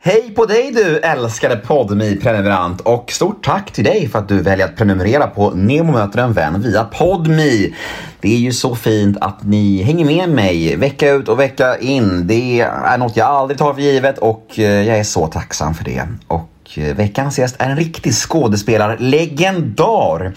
Hej på dig du älskade podmi prenumerant och stort tack till dig för att du väljer att prenumerera på Nemo möter en vän via Podmi. Det är ju så fint att ni hänger med mig vecka ut och vecka in. Det är något jag aldrig tar för givet och eh, jag är så tacksam för det. Och eh, veckans gäst är en riktig skådespelarlegendar.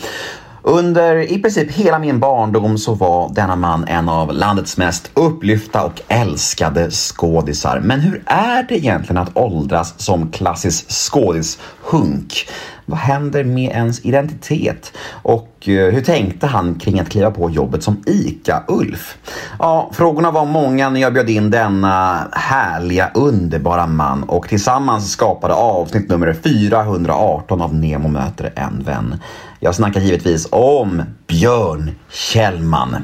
Under i princip hela min barndom så var denna man en av landets mest upplyfta och älskade skådisar. Men hur är det egentligen att åldras som klassisk skådishunk? Vad händer med ens identitet? Och eh, hur tänkte han kring att kliva på jobbet som ICA-Ulf? Ja, frågorna var många när jag bjöd in denna härliga, underbara man och tillsammans skapade avsnitt nummer 418 av Nemo möter en vän. Jag snackar givetvis om Björn Kjellman.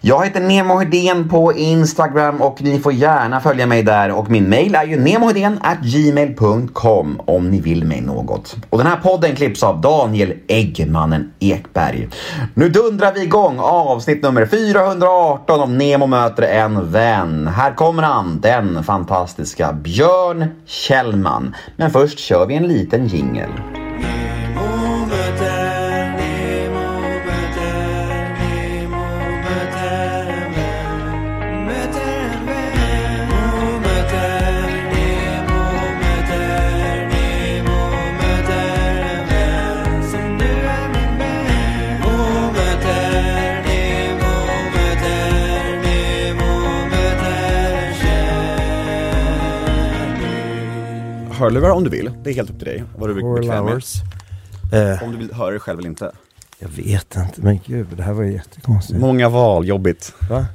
Jag heter Nemo Hedén på Instagram och ni får gärna följa mig där och min mail är ju gmail.com om ni vill mig något. Och den här podden klipps av Daniel Eggmannen Ekberg. Nu dundrar vi igång avsnitt nummer 418 om Nemo möter en vän. Här kommer han, den fantastiska Björn Kjellman. Men först kör vi en liten jingel. Hörlurar om du vill. Det är helt upp till dig. Vad du Four bekväm med. hours. Eh, Om du vill höra det själv eller inte. jag vet inte, men gud, det här var ju jättekonstigt. Många val, jobbigt. Va?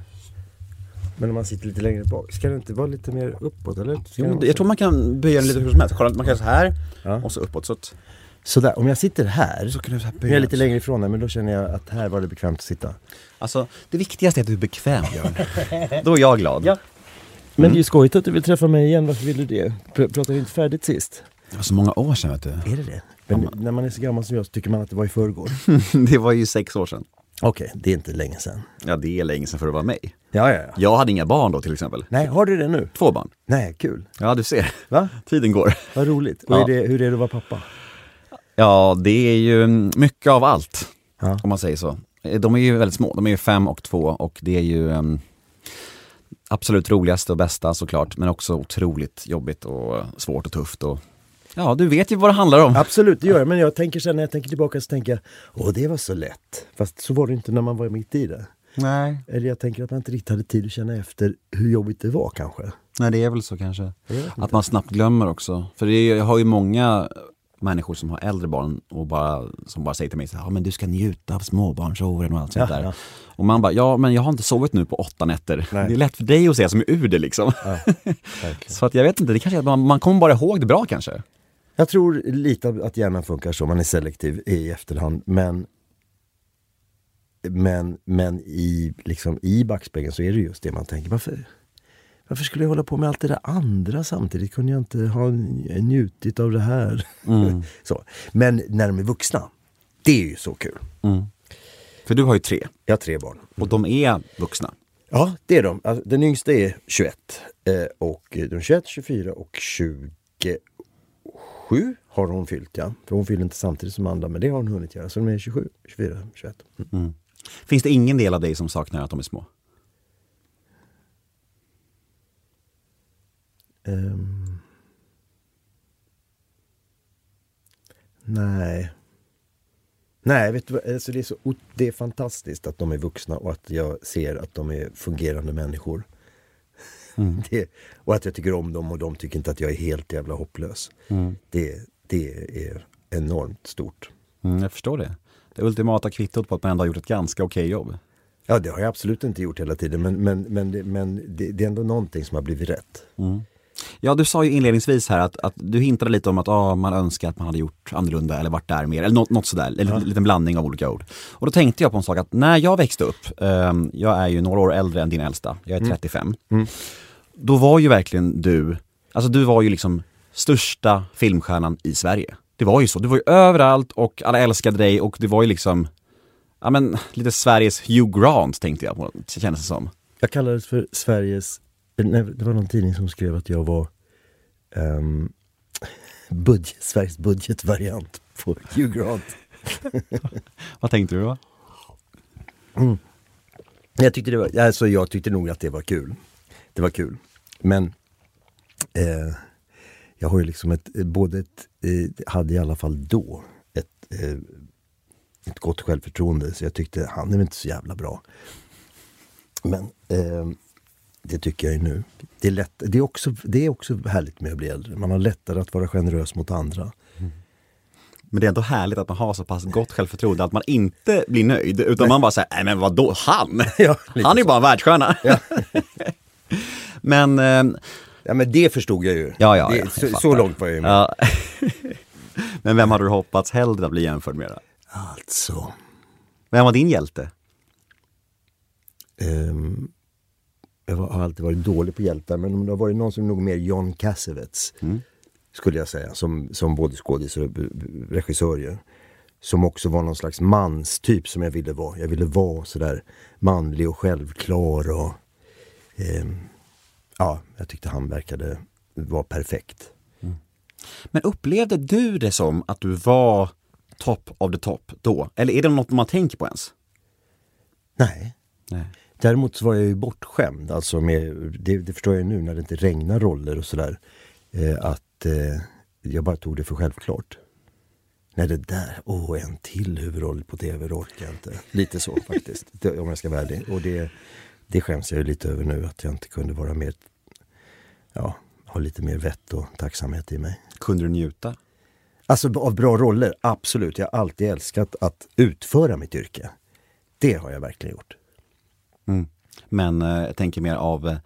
Men om man sitter lite längre bak, ska det inte vara lite mer uppåt eller? Ska Jo, det jag tror man kan böja den lite hur som helst. Kolla, Man kan göra så här Ja. och så uppåt. Så, att, Sådär, om jag sitter här, så kan du så här jag böja. är lite längre ifrån dig, men då känner jag att här var det bekvämt att sitta. Alltså, det viktigaste är att du är bekväm Björn. Då är jag glad. Ja. Men det är ju skojigt att du vill träffa mig igen, varför vill du det? Pr- Pratade vi inte färdigt sist? Det var så många år sedan vet du. Är det det? Men när man är så gammal som jag så tycker man att det var i förrgår. Det var ju sex år sedan. Okej, det är inte länge sedan. Ja, det är länge sedan för att vara mig. Ja, ja, ja. Jag hade inga barn då till exempel. Nej, har du det nu? Två barn. Nej, kul. Ja, du ser. Va? Tiden går. Vad roligt. Och Ja. är det, hur är det att vara pappa? Ja, det är ju mycket av allt. Ja. Om man säger så. De är ju väldigt små, de är ju fem och två och det är ju um, absolut roligaste och bästa såklart, men också otroligt jobbigt och svårt och tufft och ja, du vet ju vad det handlar om. Absolut, det gör jag. Men jag tänker sen när jag tänker tillbaka så tänker jag, åh det var så lätt. Fast så var det inte när man var mitt i det. Nej, Eller jag tänker att man inte riktigt hade tid att känna efter hur jobbigt det var kanske. nej, det är väl så kanske. Att man snabbt glömmer också. För det är, jag har ju många människor som har äldre barn och bara, som bara säger till mig så här, ja men du ska njuta av småbarnsåren och allt sånt Ja, där. ja. Och man bara, ja men jag har inte sovit nu på åtta nätter. Nej. Det är lätt för dig att säga som är ur det liksom. Ja. Så att jag vet inte, det kanske är att man, man kommer bara ihåg det bra kanske. Jag tror lite att hjärnan funkar så, man är selektiv i efterhand. Men, men, men i, liksom, i backspegeln så är det just det man tänker. Varför, varför skulle jag hålla på med allt det där andra samtidigt? Kunde jag inte ha njutit av det här? så. Men när de är vuxna, det är ju så kul. För du har ju tre Jag har tre barn. och de är vuxna. Ja, det är de. Alltså, den yngsta är 21. Eh, och de är 21, 24 och 27 har hon fyllt, ja. För hon fyller inte samtidigt som andra, men det har hon hunnit göra. Så de är 27, 24, 21. Mm. Finns det ingen del av dig som saknar att de är små? Ehm. nej. Nej, vet du? Alltså det, är så, det är fantastiskt att de är vuxna och att jag ser att de är fungerande människor. Det, och att jag tycker om dem och de tycker inte att jag är helt jävla hopplös. Det, det är enormt stort. Mm, jag förstår det. Det ultimata kvittot på att man ändå har gjort ett ganska okej jobb. Ja, det har jag absolut inte gjort hela tiden, men, men, men, det, men det, det är ändå någonting som har blivit rätt. Ja, du sa ju inledningsvis här att, att du hintade lite om att ah, man önskar att man hade gjort annorlunda eller varit där mer, eller något, något sådär, eller en liten blandning av olika ord. Och då tänkte jag på en sak att när jag växte upp, ehm, jag är ju några år äldre än din äldsta, jag är 35. Då var ju verkligen du Alltså du var ju liksom största filmstjärnan i Sverige. Det var ju så, du var ju överallt och alla älskade dig och du var ju liksom, ja men lite Sveriges Hugh Grant tänkte jag på, kändes det som. Jag kallades för Sveriges, det var någon tidning som skrev att jag var um, budget, Sveriges budgetvariant på Hugh Grant. Vad tänkte du då? Mm. Jag, tyckte det var, alltså jag tyckte nog att det var kul. Det var kul. Men eh, jag har ju liksom ett, både ett, eh, hade i alla fall då ett, eh, ett gott självförtroende. Så jag tyckte han är väl inte så jävla bra. Men eh, det tycker jag ju nu. Det är, lätt, det, är också, det är också härligt med att bli äldre. Man har lättare att vara generös mot andra. Men det är ändå härligt att man har så pass gott självförtroende att man inte blir nöjd, utan man bara säger, nej men vadå, han? Ja, han är ju bara en världsstjärna. Ja. men... Eh, ja men det förstod jag ju. Ja, ja, det, ja, så, så, långt var jag ju med. Ja. men vem hade du hoppats hellre att bli jämförd med? Då? Alltså. Vem var din hjälte? Um, jag har alltid varit dålig på hjältar, men om det har varit någon som är nog mer John Cassavetes. Mm skulle jag säga, som, som både skådis och regissör ju. Som också var någon slags manstyp som jag ville vara. Jag ville vara sådär manlig och självklar och eh, ja, jag tyckte han verkade vara perfekt. Mm. Men upplevde du det som att du var top of the top då? Eller är det något man tänker på ens? Nej. Nej. Däremot var jag ju bortskämd, alltså med, det, det förstår jag nu när det inte regnar roller och sådär. Eh, att eh, jag bara tog det för självklart. Nej det där, åh oh, en till huvudroll på tv orkar jag inte. Lite så faktiskt, det, om jag ska vara ärlig. Och det, det skäms jag lite över nu, att jag inte kunde vara mer, ja, ha lite mer vett och tacksamhet i mig. Kunde du njuta? Alltså av bra roller, absolut. Jag har alltid älskat att utföra mitt yrke. Det har jag verkligen gjort. Mm. Men eh, jag tänker mer av eh,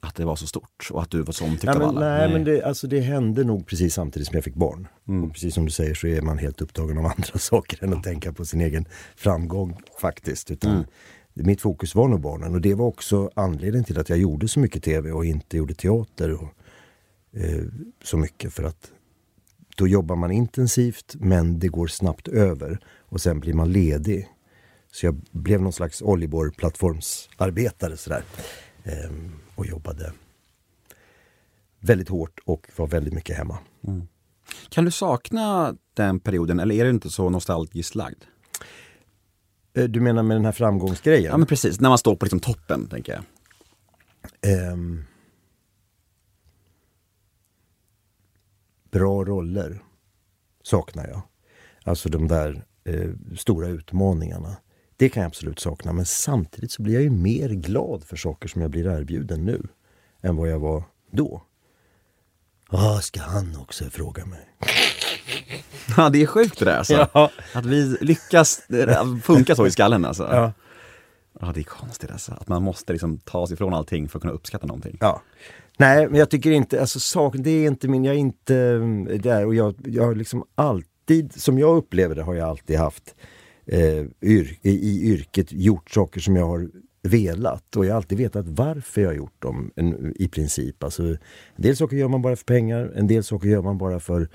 att det var så stort och att du var så omtyckt ja, av alla? Nej, nej, men det, alltså det hände nog precis samtidigt som jag fick barn. Mm. Och precis som du säger så är man helt upptagen av andra saker än att tänka på sin egen framgång faktiskt. Utan mm. Mitt fokus var nog barnen och det var också anledningen till att jag gjorde så mycket tv och inte gjorde teater och, eh, så mycket. För att då jobbar man intensivt men det går snabbt över och sen blir man ledig. Så jag blev någon slags oljeborrplattformsarbetare sådär. Ehm, och jobbade väldigt hårt och var väldigt mycket hemma. Mm. Kan du sakna den perioden eller är du inte så nostalgiskt lagd? Eh, du menar med den här framgångsgrejen? Ja men precis, när man står på liksom toppen tänker jag. Um, bra roller saknar jag. Alltså de där eh, stora utmaningarna. Det kan jag absolut sakna, men samtidigt så blir jag ju mer glad för saker som jag blir erbjuden nu än vad jag var då. Vad ska han också fråga mig? Ja, det är sjukt det där alltså. Ja. Att vi lyckas funka så i skallen alltså. Ja. ja, det är konstigt alltså. Att man måste liksom ta sig ifrån allting för att kunna uppskatta någonting. Ja. Nej, men jag tycker inte, alltså sak, det är inte min, jag är inte mm, där och jag, jag har liksom alltid, som jag upplever det, har jag alltid haft eh, yr, i yrket gjort saker som jag har velat och jag har alltid vetat varför jag har gjort dem en, i princip. Alltså, en del saker gör man bara för pengar, en del saker gör man bara för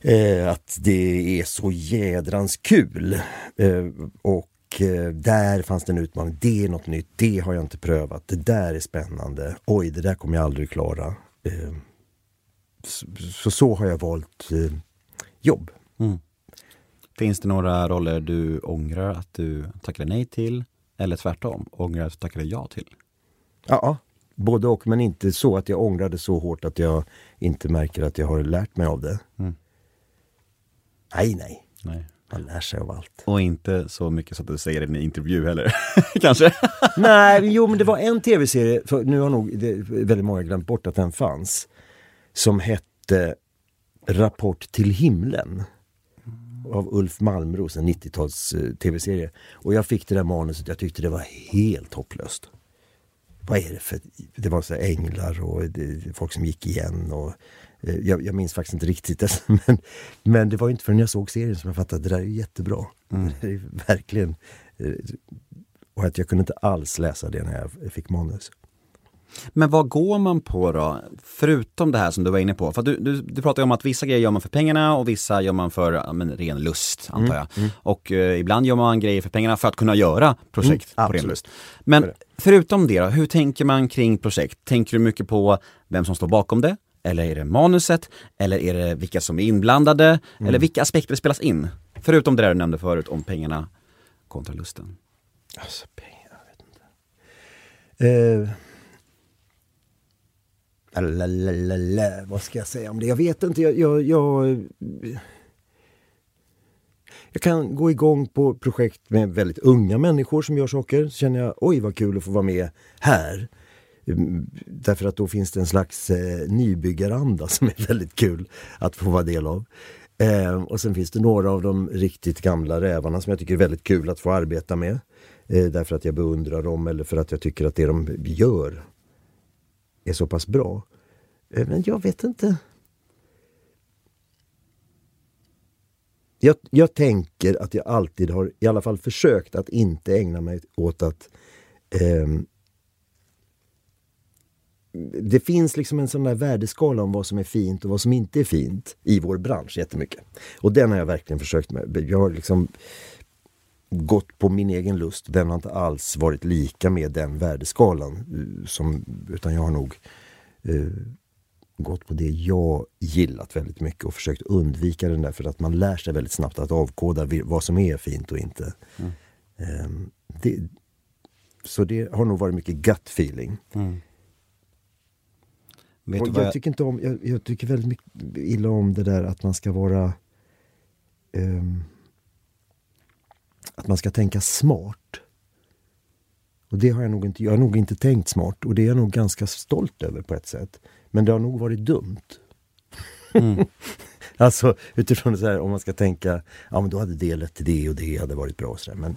eh, att det är så jädrans kul. Eh, och eh, där fanns det en utmaning, det är något nytt, det har jag inte prövat, det där är spännande, oj det där kommer jag aldrig klara. Eh, så, så, så har jag valt eh, jobb. Mm. Finns det några roller du ångrar att du tackade nej till? Eller tvärtom, ångrar att du tackade ja till? Ja, både och, men inte så att jag ångrar det så hårt att jag inte märker att jag har lärt mig av det. Mm. Nej, nej. nej. Man lär sig av allt. Och inte så mycket så att du säger det i en intervju heller, kanske? nej, jo men det var en tv-serie, för nu har nog väldigt många glömt bort att den fanns, som hette Rapport till himlen av Ulf Malmros, en 90-tals eh, tv-serie. Och jag fick det där manuset, jag tyckte det var helt hopplöst. Vad är det för... Det var så änglar och det, folk som gick igen och... Eh, jag, jag, minns faktiskt inte riktigt det, men, men det var inte förrän jag såg serien som jag fattade att det där är jättebra. Mm. Det är verkligen... Eh, och att jag kunde inte alls läsa det när jag fick manus. Men vad går man på då? Förutom det här som du var inne på. För du, du, du pratar ju om att vissa grejer gör man för pengarna och vissa gör man för men, ren lust, antar jag. Mm, mm. Och eh, ibland gör man grejer för pengarna för att kunna göra projekt mm, på ren lust. Men förutom det då, hur tänker man kring projekt? Tänker du mycket på vem som står bakom det? Eller är det manuset? Eller är det vilka som är inblandade? Mm. Eller vilka aspekter spelas in? Förutom det där du nämnde förut om pengarna kontra lusten. Alltså pengar, jag vet inte. Eh. Lalalala, vad ska jag säga om det? Jag vet inte. Jag, jag, jag, jag, kan gå igång på projekt med väldigt unga människor som gör saker. Så känner jag, oj vad kul att få vara med här. Mm, därför att då finns det en slags eh, nybyggaranda som är väldigt kul att få vara del av. Eh, och sen finns det några av de riktigt gamla rävarna som jag tycker är väldigt kul att få arbeta med. Eh, därför att jag beundrar dem eller för att jag tycker att det de gör är så pass bra. Eh, men jag vet inte. Jag, jag, tänker att jag alltid har i alla fall försökt att inte ägna mig åt att eh, det finns liksom en sån där värdeskala om vad som är fint och vad som inte är fint i vår bransch jättemycket. Och den har jag verkligen försökt med. Jag har liksom gått på min egen lust. Den har inte alls varit lika med den värdeskalan. Eh, som, utan jag har nog eh, gått på det jag gillat väldigt mycket och försökt undvika den där för att man lär sig väldigt snabbt att avkoda vad som är fint och inte. Mm. Eh, det, så det har nog varit mycket gut feeling. Mm. Jag, jag, tycker inte om, jag, jag, tycker väldigt mycket illa om det där att man ska vara um, att man ska tänka smart. Och det har jag nog inte, jag har nog inte tänkt smart och det är jag nog ganska stolt över på ett sätt. Men det har nog varit dumt. Mm. alltså utifrån så här, om man ska tänka, ja men då hade det lett till det och det hade varit bra. Så där. Men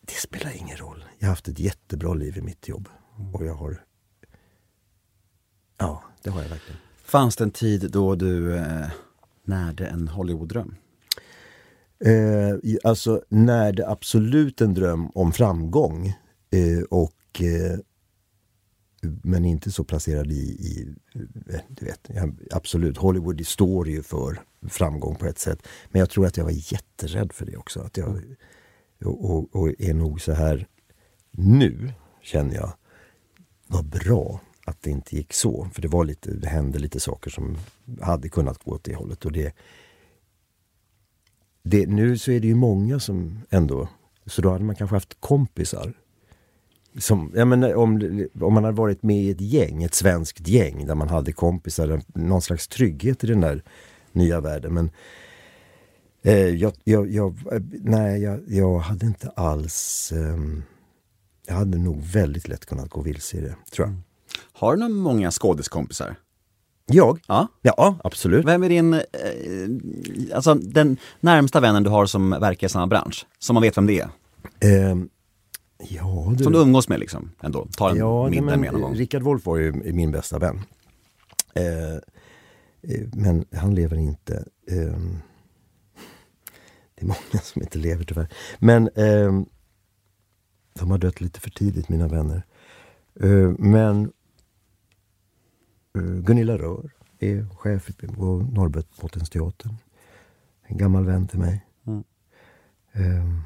det spelar ingen roll. Jag har haft ett jättebra liv i mitt jobb. Och jag har Ja, det har jag verkligen. Fanns det en tid då du eh, närde en Hollywood-dröm? Eh, alltså närde absolut en dröm om framgång. Eh, och eh, men inte så placerad i, i eh, du vet, absolut, Hollywood står ju för framgång på ett sätt. Men jag tror att jag var jätterädd för det också. Att jag, och, och, och är nog så här nu, känner jag, vad bra att det inte gick så. För det, var lite, det hände lite saker som hade kunnat gå åt det hållet. Och det, det, nu så är det ju många som ändå... Så då hade man kanske haft kompisar. Som, jag menar, om, om man hade varit med i ett gäng, ett svenskt gäng där man hade kompisar, någon slags trygghet i den där nya världen. Men eh, jag, jag, jag, eh, nej, jag, jag hade inte alls... Eh, jag hade nog väldigt lätt kunnat gå vilse i det, tror jag. Mm. Har du några många skådiskompisar? Jag? Ja. ja, absolut. Vem är din, eh, alltså den närmsta vännen du har som verkar i samma bransch? Som man vet vem det är? Eh, ja, du... Som du umgås med liksom, ändå? Tar en ja, middag med någon gång? Rickard Wolff var ju min bästa vän. Eh, eh men han lever inte. Ehm, det är många som inte lever tyvärr. Men ehm, de har dött lite för tidigt, mina vänner. Eh, men Gunilla Rör är chef på Norrbottensteatern. En gammal vän till mig. Mm. Ehm,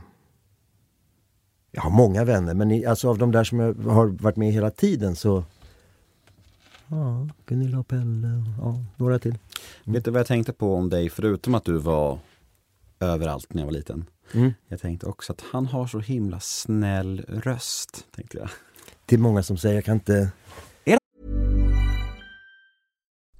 jag har många vänner, men alltså av de där som jag har varit med hela tiden så Ja, Gunilla och Pelle, ja, några till. Mm. Vet du vad jag tänkte på om dig, förutom att du var överallt när jag var liten? Mm. Jag tänkte också att han har så himla snäll röst, tänkte jag. Det är många som säger, jag kan inte...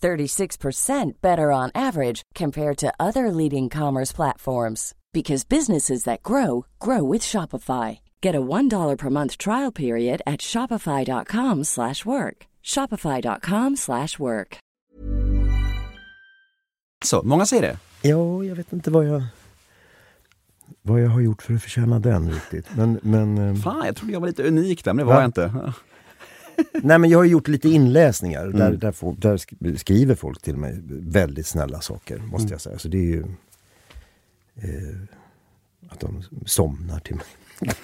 36% better on average compared to other leading commerce platforms because businesses that grow grow with Shopify. Get a $1 per month trial period at shopify.com/work. shopify.com/work. Så, många säger det. Ja, jag vet inte vad jag vad jag har gjort för att förtjäna den riktigt. Men, men, eh, Fan, jag trodde jag var lite unik där, men det var Va? jag inte. Nej, men jag har gjort lite inläsningar. Där, Mm. där, folk, där sk- skriver folk till mig väldigt snälla saker, måste Mm. jag säga. Så det är ju eh, att de somnar till mig.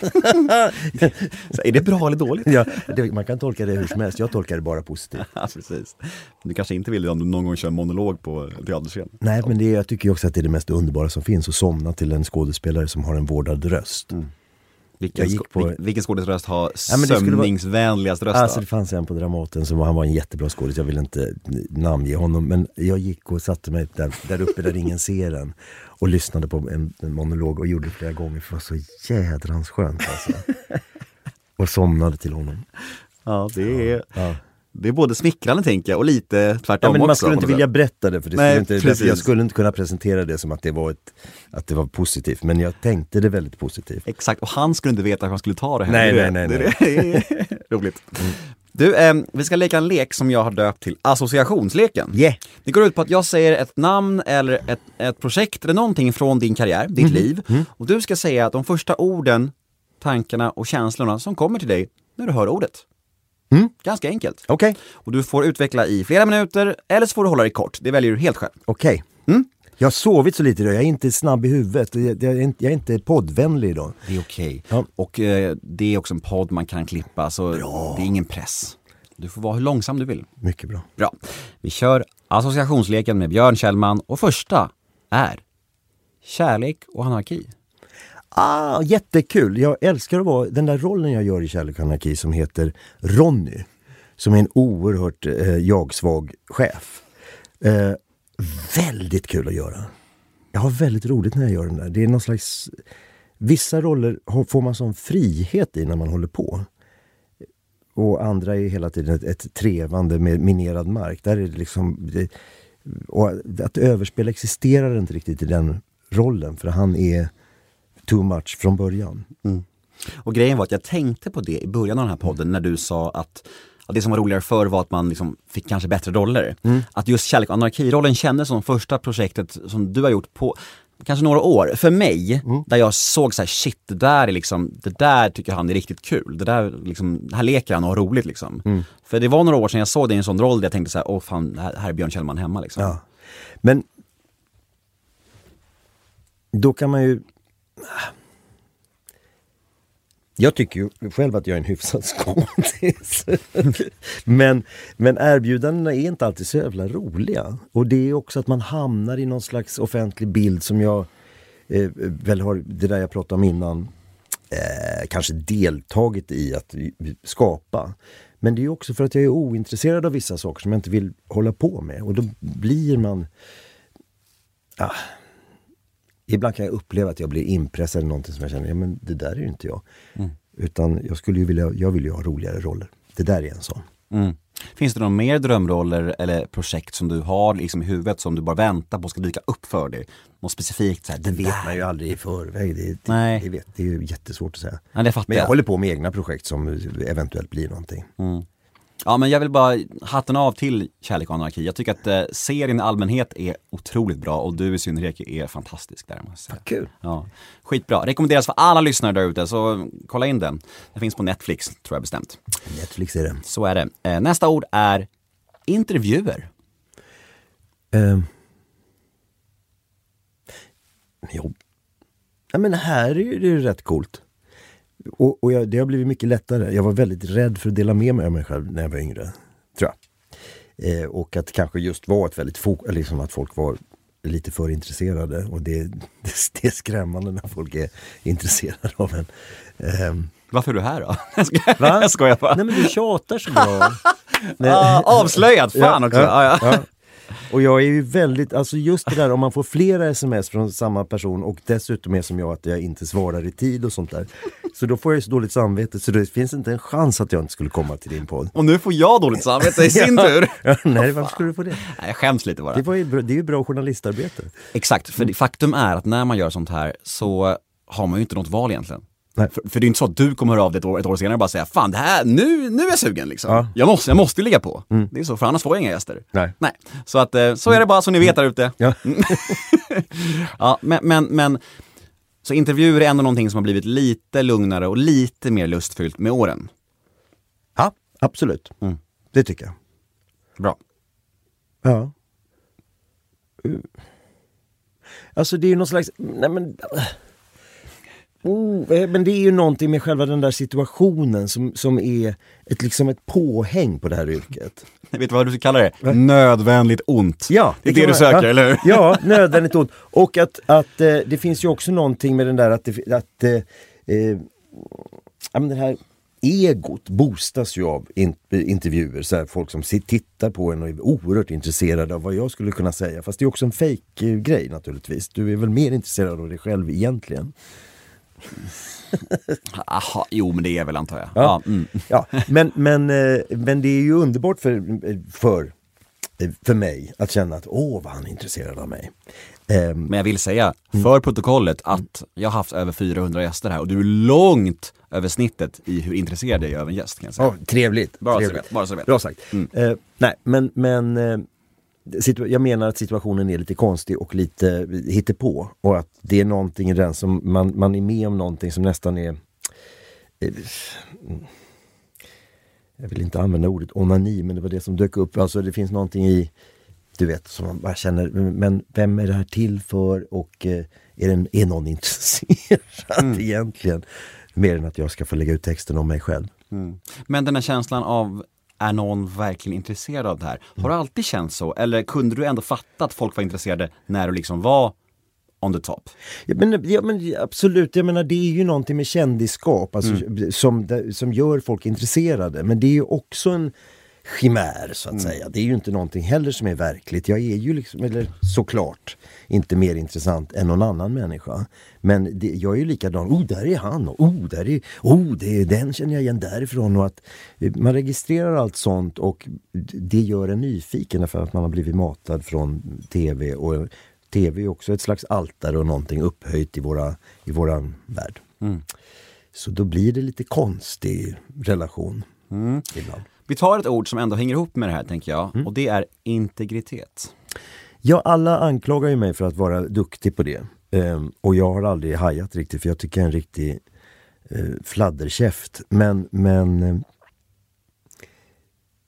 Så, är det bra eller dåligt? Ja, det, man kan tolka det hur som helst. Jag tolkar det bara positivt. Ja, precis. Du kanske inte vill det om du någon gång kör en monolog på teaterscen? Nej, men det, jag tycker också att det är det mest underbara som finns. Att somna till en skådespelare som har en vårdad röst. Vilken, Jag på- vil- vilken skådisröst har Ja, vara- sömningsvänligast röst? Alltså det fanns en på Dramaten som var, han var en jättebra skådis, jag vill inte namnge honom. Men jag gick och satte mig där, där uppe där ingen ser en. Och lyssnade på en, en monolog och gjorde det flera gånger för det var så jädrans skönt alltså. Och somnade till honom. Ja, det är, Ja. Det är både smickrande tänker jag och lite tvärtom Ja, men man också. skulle inte vilja berätta det för det Nej, skulle inte, jag skulle inte kunna presentera det som att det, var ett, att det var positivt. Men jag tänkte det väldigt positivt. Exakt, och han skulle inte veta hur han skulle ta det här. Nej, Det nej, nej, det. Roligt. Du, eh, vi ska leka en lek som jag har döpt till associationsleken. Yeah! Det går ut på att jag säger ett namn eller ett, ett projekt eller någonting från din karriär, ditt liv. Och du ska säga de första orden, tankarna och känslorna som kommer till dig när du hör ordet. Mm. Ganska enkelt. Okej, Och du får utveckla i flera minuter, eller så får du hålla dig kort. Det väljer du helt själv. okej. Mm. Jag har sovit så lite idag, jag är inte snabb i huvudet. Jag, är, inte, jag är inte poddvänlig idag. Det är okej. Ja. Och eh, det är också en podd man kan klippa, så det är ingen press. Du får vara hur långsam du vill. Mycket bra. Bra. Vi kör associationsleken med Björn Kjellman och första är kärlek och anarki. Ah, jättekul! Jag älskar att vara den där rollen jag gör i Kärlek och anarki som heter Ronny. Som är en oerhört eh, jag-svag chef. Eh, väldigt kul att göra. Jag har väldigt roligt när jag gör den där. Det är någon slags... Vissa roller får man sån frihet i när man håller på. Och andra är hela tiden ett, ett trevande med minerad mark. Där är det liksom... Det, och att överspela existerar inte riktigt i den rollen för han är too much från början. Och grejen var att jag tänkte på det i början av den här podden när du sa att att det som var roligare förr var att man liksom fick kanske bättre roller. Att just kärlek och anarkirollen kändes som första projektet som du har gjort på kanske några år. För mig, där jag såg så här, shit det där är liksom, det där tycker han är riktigt kul. Det där liksom, här leker han och har roligt liksom. För det var några år sedan jag såg dig i en sån roll där jag tänkte så här, åh fan, här, här är Björn Kjellman hemma liksom. Ja. Men då kan man ju... Jag tycker ju själv att jag är en hyfsad skådis. men, men erbjudandena är inte alltid så jävla roliga. Och det är också att man hamnar i någon slags offentlig bild som jag eh, väl har, det där jag pratade om innan, eh, kanske deltagit i att skapa. Men det är också för att jag är ointresserad av vissa saker som jag inte vill hålla på med. Och då blir man... Ah, ibland kan jag uppleva att jag blir impressad i någonting som jag känner, ja men det där är ju inte jag. Utan jag skulle ju vilja, jag vill ju ha roligare roller. Det där är en sån. Mm. Finns det några mer drömroller eller projekt som du har liksom i huvudet som du bara väntar på ska dyka upp för dig? Något specifikt så här, Det vet man ju aldrig i förväg. Det, det, Nej. det, vet, det är ju jättesvårt att säga. Ja, Men jag jag. håller på med egna projekt som eventuellt blir någonting. Ja men jag vill bara hatten av till Kärlek och anarki. Jag tycker att eh, serien i allmänhet är otroligt bra och du i synnerhet är fantastisk där måste säga. Kul! Ja, skitbra. Rekommenderas för alla lyssnare där ute så kolla in den. Den finns på Netflix tror jag bestämt. Netflix är det. Så är det. Eh, nästa ord är intervjuer. Eh, jo. Ja, men här är det ju rätt coolt. Och, och jag, det har blivit mycket lättare. Jag var väldigt rädd för att dela med mig av mig själv när jag var yngre. Tror jag. Eh, och att kanske just var ett väldigt fok- eller liksom att folk var lite för intresserade. Och det, det, det är skrämmande när folk är intresserade av en. Ehm, Varför är du här då? Va? jag skojar bara. nej men du tjatar så bra. Ah, avslöjad, fan också. Ja, ja. Och jag är ju väldigt, alltså just det där om man får flera sms från samma person och dessutom är som jag att jag inte svarar i tid och sånt där. Så då får jag ju så dåligt samvete så det finns inte en chans att jag inte skulle komma till din podd. Och nu får jag dåligt samvete i sin tur. Ja, nej, varför skulle du få det? Nej, jag skäms lite bara. Det, var ju det är ju bra journalistarbete. Exakt, för faktum är att när man gör sånt här så har man ju inte något val egentligen. För, för det är inte så att du kommer höra av dig ett år, ett år senare och bara säga Fan det här, nu, nu är jag sugen liksom. Ja. Jag, måste, jag måste ligga på. Det är så, för annars får jag inga gäster. Nej. Nej. Så att, eh, så är det bara så ni vet där ute. Ja. Ja, men, men, men så intervjuer är ändå någonting som har blivit lite lugnare och lite mer lustfyllt med åren. ja, absolut. Mm. Det tycker jag. Bra. Ja. Uh. Alltså det är ju någon slags, nej men Oh, eh, men det är ju någonting med själva den där situationen som, som är ett, liksom ett påhäng på det här yrket. Vet du vad du ska kalla det? Nödvändigt ont. Ja, det är det, kan du söker, ja, eller hur? Ja, nödvändigt ont. Och att, att eh, det finns ju också någonting med den där att, det, att eh, eh, ja, men det här egot boostas ju av in, intervjuer. Så här, folk som tittar på en och är oerhört intresserade av vad jag skulle kunna säga. Fast det är också en fake grej naturligtvis. Du är väl mer intresserad av dig själv egentligen. Aha, jo men det är väl antar jag. Ja. Ja. mm. Ja, men, men, eh, men det är ju underbart för, för, för mig att känna att åh vad han är intresserad av mig. Ehm, Men jag vill säga, Mm. för protokollet, att jag har haft över 400 gäster här och du är långt över snittet i hur intresserad jag är av en gäst. Kan jag säga. Ja, trevligt. Bara så trevligt. du vet, bara så du vet. Bra sagt. Mm. Eh, nej, men, men situ- jag menar att situationen är lite konstig och lite hittepå. Och att det är någonting i den som man, man är med om någonting som nästan är eh, jag vill inte använda ordet onani, men det var det som dök upp. Alltså det finns någonting i, du vet, som man bara känner, men vem är det här till för och eh, är, den, är någon intresserad egentligen? Mer än att jag ska få lägga ut texten om mig själv. Mm. Men den här känslan av, är någon verkligen intresserad av det här? Har det alltid känts så? Eller kunde du ändå fatta att folk var intresserade när du liksom var on the top? Ja men, ja, men absolut, jag menar det är ju någonting med kändisskap alltså, som, som gör folk intresserade. Men det är ju också en chimär så att säga. Det är ju inte någonting heller som är verkligt. Jag är ju liksom, eller såklart, inte mer intressant än någon annan människa. Men det, jag är ju likadan, oh där är han, och oh där är, oh det den känner jag igen därifrån. Och att eh, man registrerar allt sånt och det gör en nyfiken för att man har blivit matad från TV. Och TV är också ett slags altare och någonting upphöjt i, våra, i våran värld. Så då blir det lite konstig relation ibland. Vi tar ett ord som ändå hänger ihop med det här tänker jag och det är integritet. Ja, alla anklagar ju mig för att vara duktig på det. Ehm, och jag har aldrig hajat riktigt för jag tycker jag är en riktig eh, fladderkäft. Men, men eh,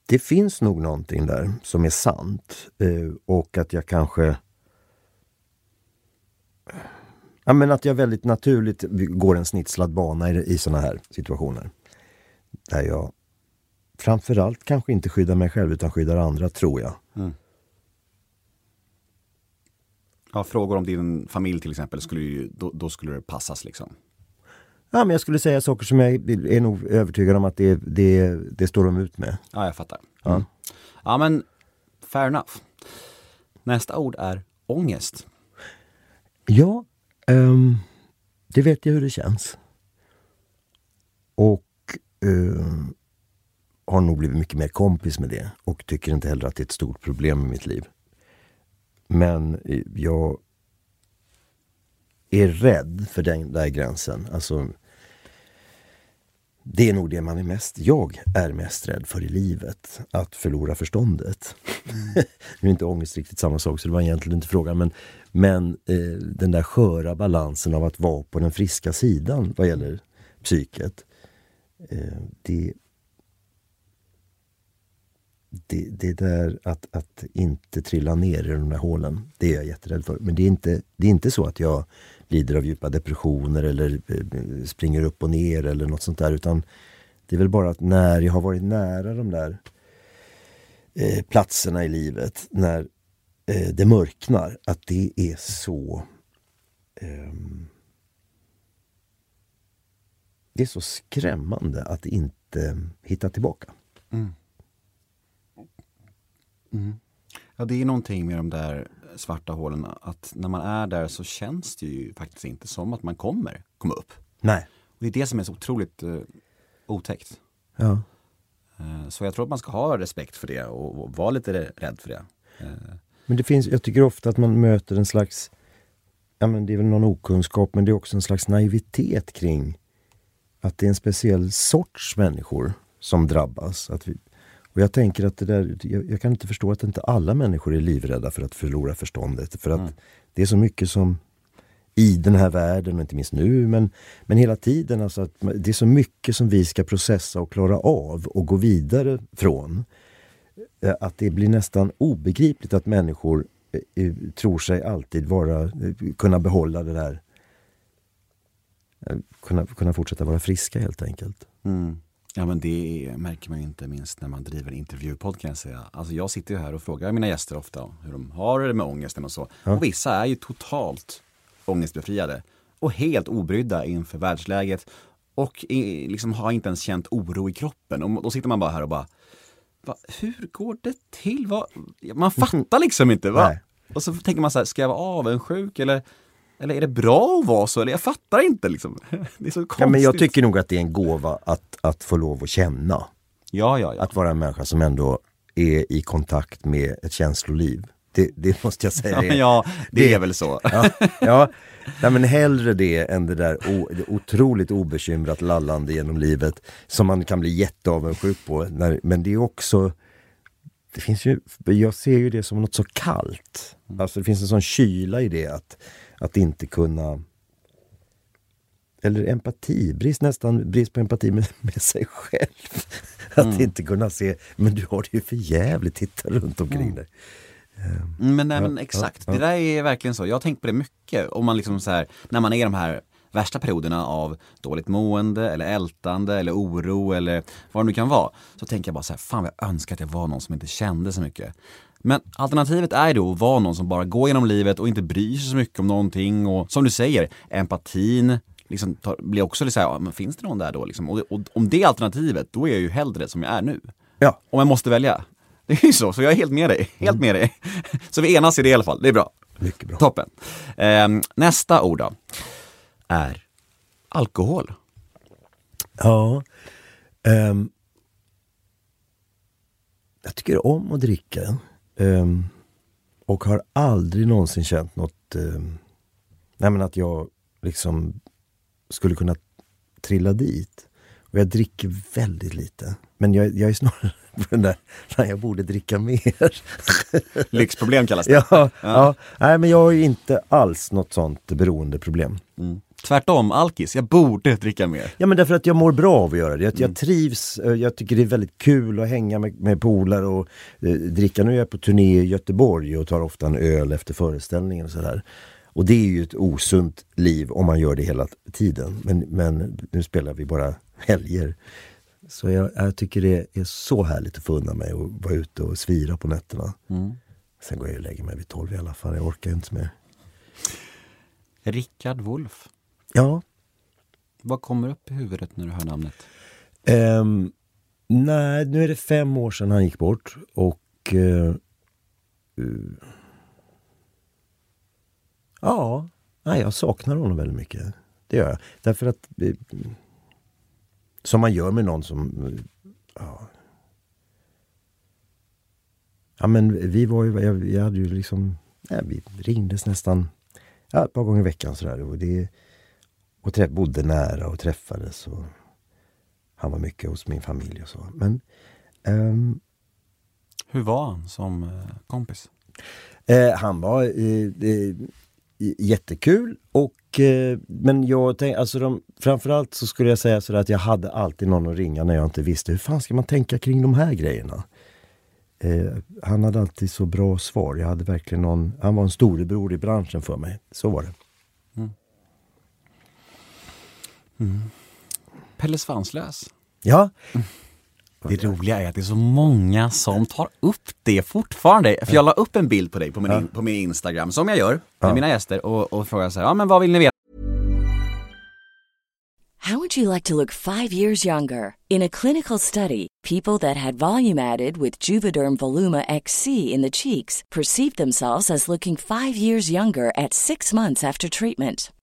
det finns nog någonting där som är sant. Eh, och att jag kanske Ja, men att jag väldigt naturligt går en snitslad bana i, i såna här situationer. Där jag framförallt kanske inte skyddar mig själv utan skyddar andra, tror jag. Ja, frågor om din familj till exempel, skulle ju, då, då skulle det passas liksom. Ja, men jag skulle säga saker som jag är nog övertygad om att det, det, det står de ut med. Ja, jag fattar. Mm. Ja, men fair enough. Nästa ord är ångest. Ja, ehm, det vet jag hur det känns. Och ehm, har nog blivit mycket mer kompis med det och tycker inte heller att det är ett stort problem i mitt liv. Men eh, jag är rädd för den där gränsen. Alltså, det är nog det man är mest, jag är mest rädd för i livet. Att förlora förståndet. nu är inte ångest riktigt samma sak så det var egentligen inte frågan. Men, men eh, den där sköra balansen av att vara på den friska sidan vad gäller psyket. Eh, det, det, det där att, att inte trilla ner i de där hålen, det är jag jätterädd för. Men det är inte, det är inte så att jag lider av djupa depressioner eller eh, springer upp och ner eller något sånt där. Utan det är väl bara att när jag har varit nära de där eh, platserna i livet, när eh, det mörknar, att det är så eh, det är så skrämmande att inte hitta tillbaka. Mm. Ja, det är någonting med de där svarta hålen, att när man är där så känns det ju faktiskt inte som att man kommer komma upp. Nej. Och det är det som är så otroligt eh, otäckt. Ja. Eh, så jag tror att man ska ha respekt för det och, och vara lite rädd för det. Eh, Men det finns, jag tycker ofta att man möter en slags, ja men det är väl någon okunskap, men det är också en slags naivitet kring att det är en speciell sorts människor som drabbas. Att vi, och jag tänker att det där, jag, jag, kan inte förstå att inte alla människor är livrädda för att förlora förståndet. För att mm. det är så mycket som i den här världen, och inte minst nu, men, men hela tiden. Alltså att det är så mycket som vi ska processa och klara av och gå vidare från. Eh, att det blir nästan obegripligt att människor eh, tror sig alltid vara, kunna behålla det där kunna, kunna fortsätta vara friska helt enkelt. Mm. Ja men det märker man inte minst när man driver intervjupodd kan jag säga. Alltså jag sitter ju här och frågar mina gäster ofta hur de har det med ångesten och så. Ja. Och vissa är ju totalt ångestbefriade och helt obrydda inför världsläget och liksom har inte ens känt oro i kroppen. Och då sitter man bara här och bara va, Hur går det till? Va? Man fattar liksom inte. Va? Och så tänker man så här, ska jag vara avundsjuk eller eller är det bra att vara så? Eller jag fattar inte liksom. Det är så konstigt. Ja, men jag tycker nog att det är en gåva att, att få lov att känna. Ja, ja, ja. Att vara en människa som ändå är i kontakt med ett känsloliv. Det, det måste jag säga. Är, ja, det, det, är väl så. ja, ja. Nej, men hellre det än det där o, det otroligt obekymrat lallande genom livet som man kan bli jätteavundsjuk på. När, men det är också det finns ju, jag ser ju det som något så kallt. Mm. Alltså det finns en sån kyla i det att att inte kunna eller empati, brist, nästan brist på empati med, med sig själv. Att mm. inte kunna se, men du har det ju för jävligt, titta runt omkring mm. dig. Um, men, nej, men exakt, ja, ja. det där är verkligen så. Jag har tänkt på det mycket. Om man liksom så här, när man är i de här värsta perioderna av dåligt mående eller ältande eller oro eller vad det nu kan vara. Så tänker jag bara så här, fan vad jag önskar att jag var någon som inte kände så mycket. Men alternativet är då att vara någon som bara går genom livet och inte bryr sig så mycket om någonting och som du säger, empatin liksom tar, blir också lite såhär, ja, men finns det någon där då liksom? Och, och, om det är alternativet, då är jag ju hellre som jag är nu. Ja. Om jag måste välja. Det är ju så, så jag är helt med dig. Helt med dig. Så vi enas i det i alla fall, det är bra. Mycket bra. Toppen. Eh, nästa ord då, är alkohol. Ja. Um, jag tycker om att dricka. Um, och har aldrig någonsin känt något, um, nej men att jag liksom skulle kunna trilla dit. Och jag dricker väldigt lite. Men jag, jag är snarare på den där, när jag borde dricka mer. Lyxproblem kallas det. Ja, ja. ja. Nej men jag har inte alls något sånt beroendeproblem. Mm. Tvärtom, alkis. Jag borde dricka mer. Ja men därför att jag mår bra av att göra det. Jag, mm. jag trivs, eh, jag tycker det är väldigt kul att hänga med, med polare och eh, dricka. Nu är jag på turné i Göteborg och tar ofta en öl efter föreställningen och sådär. Och det är ju ett osunt liv om man gör det hela tiden. Men, men nu spelar vi bara helger. Så jag, jag, tycker det är så härligt att få unna mig och vara ute och svira på nätterna. Mm. Sen går jag och lägger mig vid tolv i alla fall. Jag orkar inte mer. Rickard Wolff. Ja. Vad kommer upp i huvudet när du hör namnet? Um, nej, nu är det fem år sedan han gick bort och uh, uh, Ja, nej, jag saknar honom väldigt mycket. Det gör jag. Därför att uh, som man gör med någon som ja, Ja men vi var ju, jag, jag hade ju liksom, ja, vi ringdes nästan ja, ett par gånger i veckan sådär. Och, det, och träff, bodde nära och träffades. Och han var mycket hos min familj och så. Men... Um, Hur var han som eh, kompis? Eh, han var eh, eh, jättekul och eh, men jag tänkte, alltså de, framförallt så skulle jag säga sådär att jag hade alltid någon att ringa när jag inte visste hur fan ska man tänka kring de här grejerna. Eh, han hade alltid så bra svar. Jag hade verkligen någon, han var en storebror i branschen för mig. Så var det. Mm. Mm. Pelle Svanslös. Ja. Mm. Det roliga är att det är så många som tar upp det fortfarande. För jag la upp en bild på dig på min, ja. på min Instagram, som jag gör med ja. mina gäster och, och frågar så här, ja men vad vill ni veta? How would you like to look five years younger? In a clinical study, people that had volume added with Juvederm Voluma XC in the cheeks perceived themselves as looking five years younger at six months after treatment.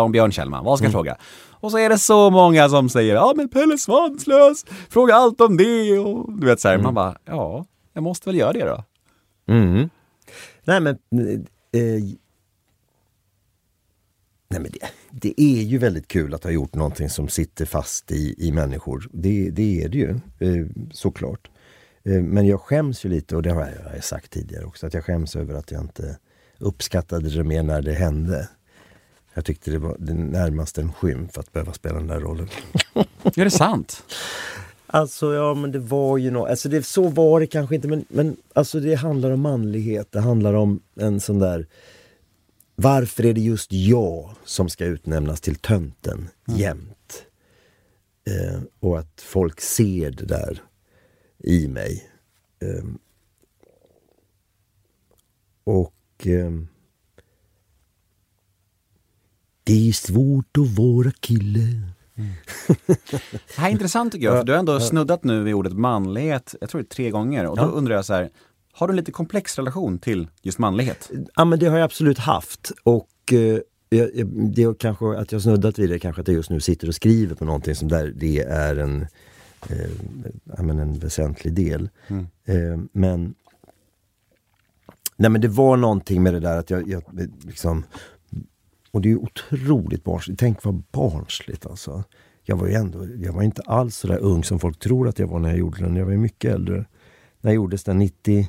Om Björn Kjellman, vad ska jag fråga? Och så är det så många som säger, ja men Pelle Svanslös, fråga allt om det och du vet så här, man bara, ja, jag måste väl göra det då. Mm. Nej men, eh, nej, men det, det är ju väldigt kul att ha gjort någonting som sitter fast i, i människor. Det, det är det ju, eh, såklart. Eh, men jag skäms ju lite, och det har jag, jag sagt tidigare också, att jag skäms över att jag inte uppskattade det mer när det hände. Jag tyckte det var det närmast en skymf att behöva spela den där rollen. Är det sant? Alltså ja men det var ju något, alltså det, så var det kanske inte men, men alltså det handlar om manlighet, det handlar om en sån där Varför är det just jag som ska utnämnas till tönten mm. jämt? Eh, och att folk ser det där i mig. Eh, och eh, det är svårt att vara kille. Mm. det här är intressant tycker jag, för du har ändå snuddat nu vid ordet manlighet, jag tror det är tre gånger. Och då ja. undrar jag så här, har du en lite komplex relation till just manlighet? Ja men det har jag absolut haft. Och eh, det är kanske att jag snuddat vid det, kanske att jag just nu sitter och skriver på någonting som där det är en, eh, en väsentlig del. Mm. Eh, men Nej men det var någonting med det där att jag, jag liksom och det är otroligt barnsligt. Tänk vad barnsligt alltså. Jag var ju ändå, jag var inte alls så där ung som folk tror att jag var när jag gjorde den. Jag var mycket äldre. När gjordes den? 90...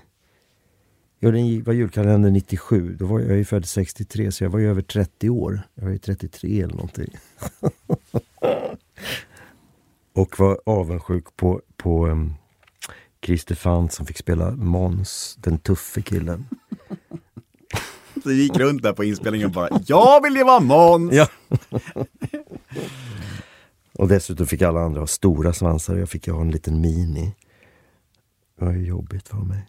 Ja, den var julkalendern 97. Då var jag, jag är född 63, så jag var ju över 30 år. Jag var ju 33 eller någonting. och var avundsjuk på, på um, Christer Fant som fick spela Måns, den tuffe killen. Så vi gick runt där på inspelningen och bara, jag vill ju vara Måns! Ja. och dessutom fick alla andra ha stora svansar och jag fick ha en liten mini. Det var ju jobbigt för mig.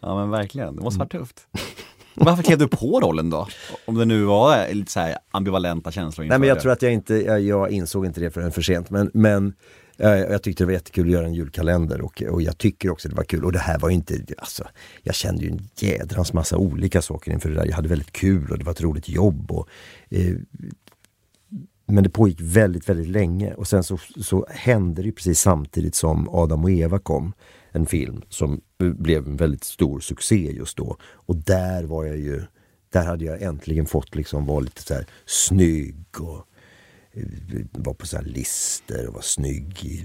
Ja men verkligen, det måste varit tufft. Varför klev du på rollen då? Om det nu var lite så ambivalenta känslor Nej men jag det. tror att jag inte, jag, jag insåg inte det förrän för sent men, men jag tyckte det var jättekul att göra en julkalender och, och jag tycker också det var kul. Och det här var inte, alltså, jag kände ju en jädrans massa olika saker inför det där. Jag hade väldigt kul och det var ett roligt jobb. Och, eh, men det pågick väldigt, väldigt länge och sen så, så hände det precis samtidigt som Adam och Eva kom. En film som blev en väldigt stor succé just då. Och där var jag ju, där hade jag äntligen fått liksom vara lite så här snygg och var på så här lister och var snygg i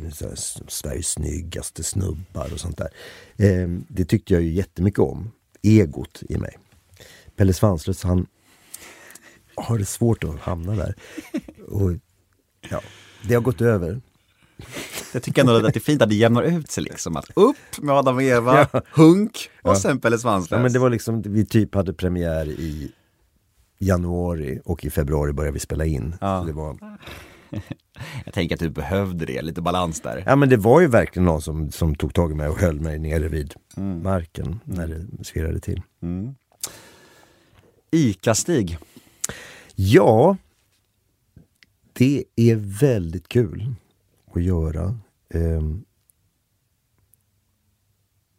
Sveriges snyggaste snubbar och sånt där. Eh, det tyckte jag ju jättemycket om. Egot i mig. Pelle Svanslös han har det svårt att hamna där. Och, ja, det har gått över. Jag tycker ändå att det är fint att det jämnar ut sig liksom. Att upp med Adam och Eva, ja. Hunk och ja. sen Pelle Svanslös. Ja, men det var liksom, vi typ hade premiär i januari och i februari började vi spela in. Ja. det var... Jag tänker att du behövde det, lite balans där. Ja men det var ju verkligen någon som, som tog tag i mig och höll mig nere vid mm. marken när det svirrade till. Mm. ICA-Stig? Ja, det är väldigt kul att göra. Um,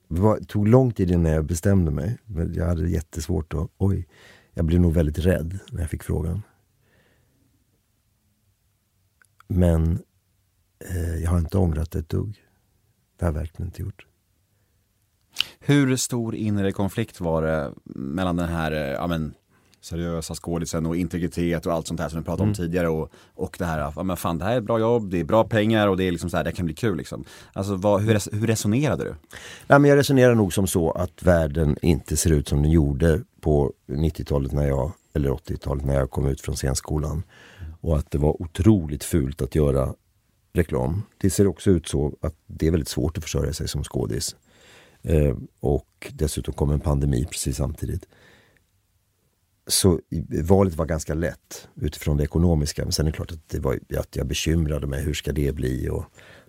det tog lång tid innan jag bestämde mig. Jag hade jättesvårt att, oj, jag blev nog väldigt rädd när jag fick frågan. Men eh, jag har inte ångrat ett dugg. Det har jag verkligen inte gjort. Hur stor inre konflikt var det mellan den här eh, ja, men, seriösa skådisen och integritet och allt sånt här som vi pratade om mm. tidigare och, och det här, ja men fan det här är ett bra jobb, det är bra pengar och det är liksom så här, det kan bli kul liksom. Alltså vad, hur, hur resonerade du? Nej, men jag resonerar nog som så att världen inte ser ut som den gjorde på 90-talet när jag, eller 80-talet när jag kom ut från scenskolan. Och att det var otroligt fult att göra reklam. Det ser också ut så att det är väldigt svårt att försörja sig som skådis. Eh, och dessutom kom en pandemi precis samtidigt. Så valet var ganska lätt utifrån det ekonomiska. Men sen är det klart att, det var, att jag bekymrade mig. Hur ska det bli? Och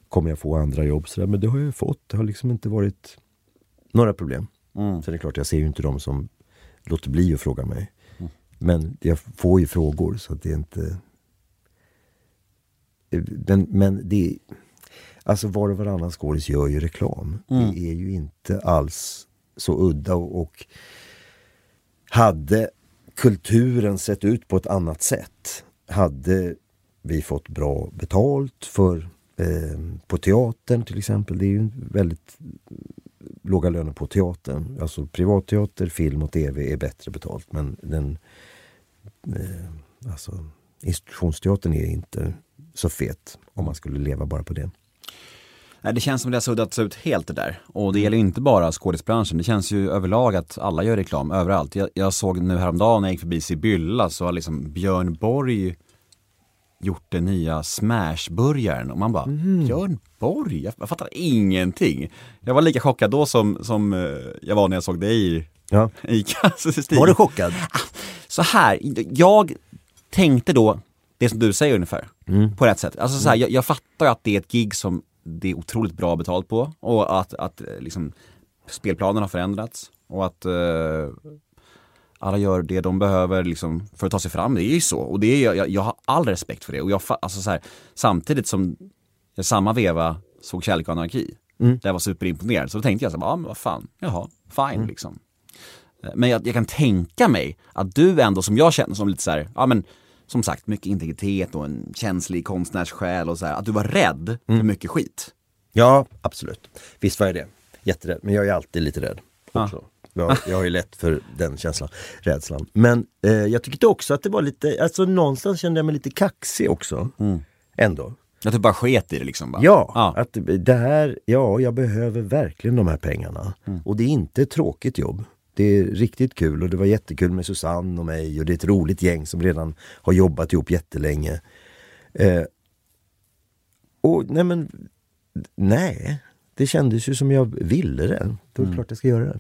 kommer jag få andra jobb? Så där, men det har jag ju fått. Det har liksom inte varit några problem. Mm. Sen är det klart, jag ser ju inte de som låter bli att fråga mig. Men jag får ju frågor så att det är inte... Men, men det Alltså var och varannan skådis gör ju reklam. Mm. Det är ju inte alls så udda och, och hade kulturen sett ut på ett annat sätt hade vi fått bra betalt för eh, på teatern till exempel. Det är ju väldigt låga löner på teatern. Alltså privatteater, film och tv är bättre betalt men den eh, alltså, institutionsteatern är inte så fet om man skulle leva bara på det. Nej, det känns som det har suddats ut helt det där. Och det gäller ju inte bara skådisbranschen. Det känns ju överlag att alla gör reklam överallt. Jag, jag såg nu häromdagen när jag gick förbi Sibylla så har liksom Björn Borg gjort den nya Smashburgaren och man bara, Björn Borg? Jag, jag fattar ingenting. Jag var lika chockad då som, som eh, jag var när jag såg dig i Ja. Ica. Var du chockad? Så här, jag tänkte då det som du säger ungefär, på rätt sätt. Alltså så här, jag, jag fattar att det är ett gig som det är otroligt bra betalt på och att, att eh, liksom, spelplanen har förändrats och att eh, alla gör det de behöver liksom, för att ta sig fram. Det är ju så och det är, jag, jag har all respekt för det. Och jag, alltså så här, samtidigt som jag samma veva såg Kärlek och anarki, där jag var superimponerad, så då tänkte jag så här, ja men vad fan, jaha, fine liksom. Men jag, jag kan tänka mig att du ändå som jag känner som lite så här, ja men som sagt mycket integritet och en känslig konstnärssjäl och så här, att du var rädd för mycket skit. Ja, absolut. Visst var jag det. Jätterädd. Men jag är alltid lite rädd. Också. Jag, jag har ju lätt för den känslan, rädslan. Men eh, jag tyckte också att det var lite, alltså någonstans kände jag mig lite kaxig också. Ändå. Att du bara sket i det liksom bara. Ja, ja. att det här, ja jag behöver verkligen de här pengarna. Och det är inte ett tråkigt jobb. Det är riktigt kul och det var jättekul med Susanne och mig och det är ett roligt gäng som redan har jobbat ihop jättelänge. Eh, och nej men, nej. Det kändes ju som jag ville det. Då är det klart jag ska göra det.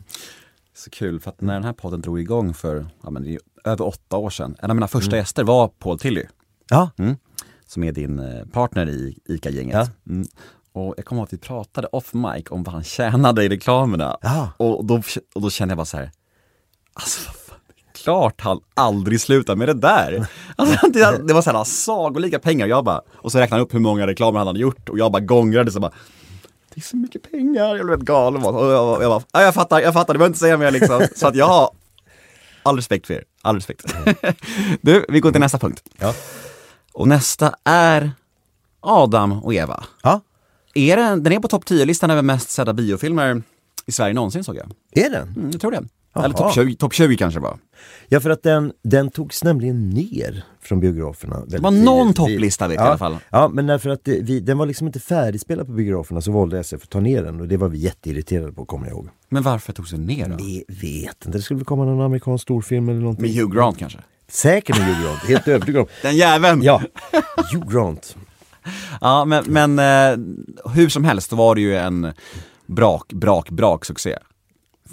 Så kul för att när den här podden drog igång för, ja men över åtta år sedan, en av mina första gäster var Paul Tilly. Ja, Mm. Som är din eh, partner i ICA-gänget. Ja. Mm. Och jag kommer ihåg att vi pratade off mic om vad han tjänade i reklamerna. Ja. Och, då, och då kände jag bara så här, alltså klart han aldrig slutar med det där. Alltså, det, det var såhär sagolika pengar, jag bara, och så räknade han upp hur många reklamer han hade gjort och jag bara gångrade så bara det är så mycket pengar, jag blev helt galen. Och jag, jag, bara, ja, jag fattar, jag fattar, du behöver inte säga mer liksom. Så att jag har all respekt för er, all respekt. Du, vi går till nästa punkt. Ja. Och nästa är Adam och Eva. ja. Är den, den är på topp 10-listan över mest sedda biofilmer i Sverige någonsin såg jag. Är den? Mm, jag tror det. Jaha. Eller topp 20, top 20 kanske var. Ja, för att den, den togs nämligen ner från biograferna. Det var någon topplista vet ja, i alla fall. Ja, men därför att det, vi, den var liksom inte färdigspelad på biograferna så valde SF att ta ner den och det var vi jätteirriterade på, kommer jag ihåg. Men varför togs den ner då? Vi vet inte, det skulle väl komma någon amerikansk storfilm eller någonting. Med Hugh Grant kanske? Säkert med Hugh Grant, helt övertygad om. Den jäveln! Ja, Hugh Grant. Ja, men, men eh, hur som helst, var det ju en brak, brak, brak succé.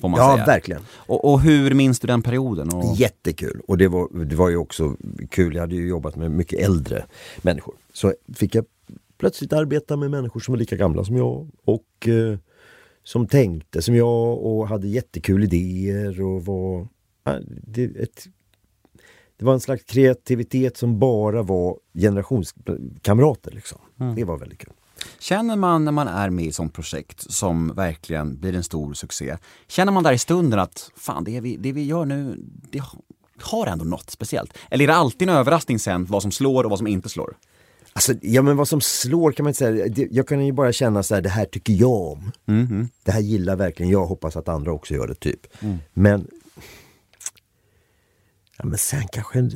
Får man Ja, säga. verkligen. Och, och hur minns du den perioden? Och... Jättekul. Och det var, det var ju också kul, jag hade ju jobbat med mycket äldre människor. Så fick jag plötsligt arbeta med människor som var lika gamla som jag och eh, som tänkte som jag och hade jättekul idéer och var... Det, ett, det var en slags kreativitet som bara var generationskamrater liksom. Det var väldigt kul. Känner man när man är med i sånt projekt som verkligen blir en stor succé, känner man där i stunden att fan det vi, det vi gör nu, det ha- har ändå något speciellt? Eller är det alltid en överraskning sen vad som slår och vad som inte slår? Alltså, ja men vad som slår kan man inte säga. Det- Jag kan ju bara känna så här, det här tycker jag om. Det här gillar verkligen jag, hoppas att andra också gör det typ. Men Ja men sen kanske,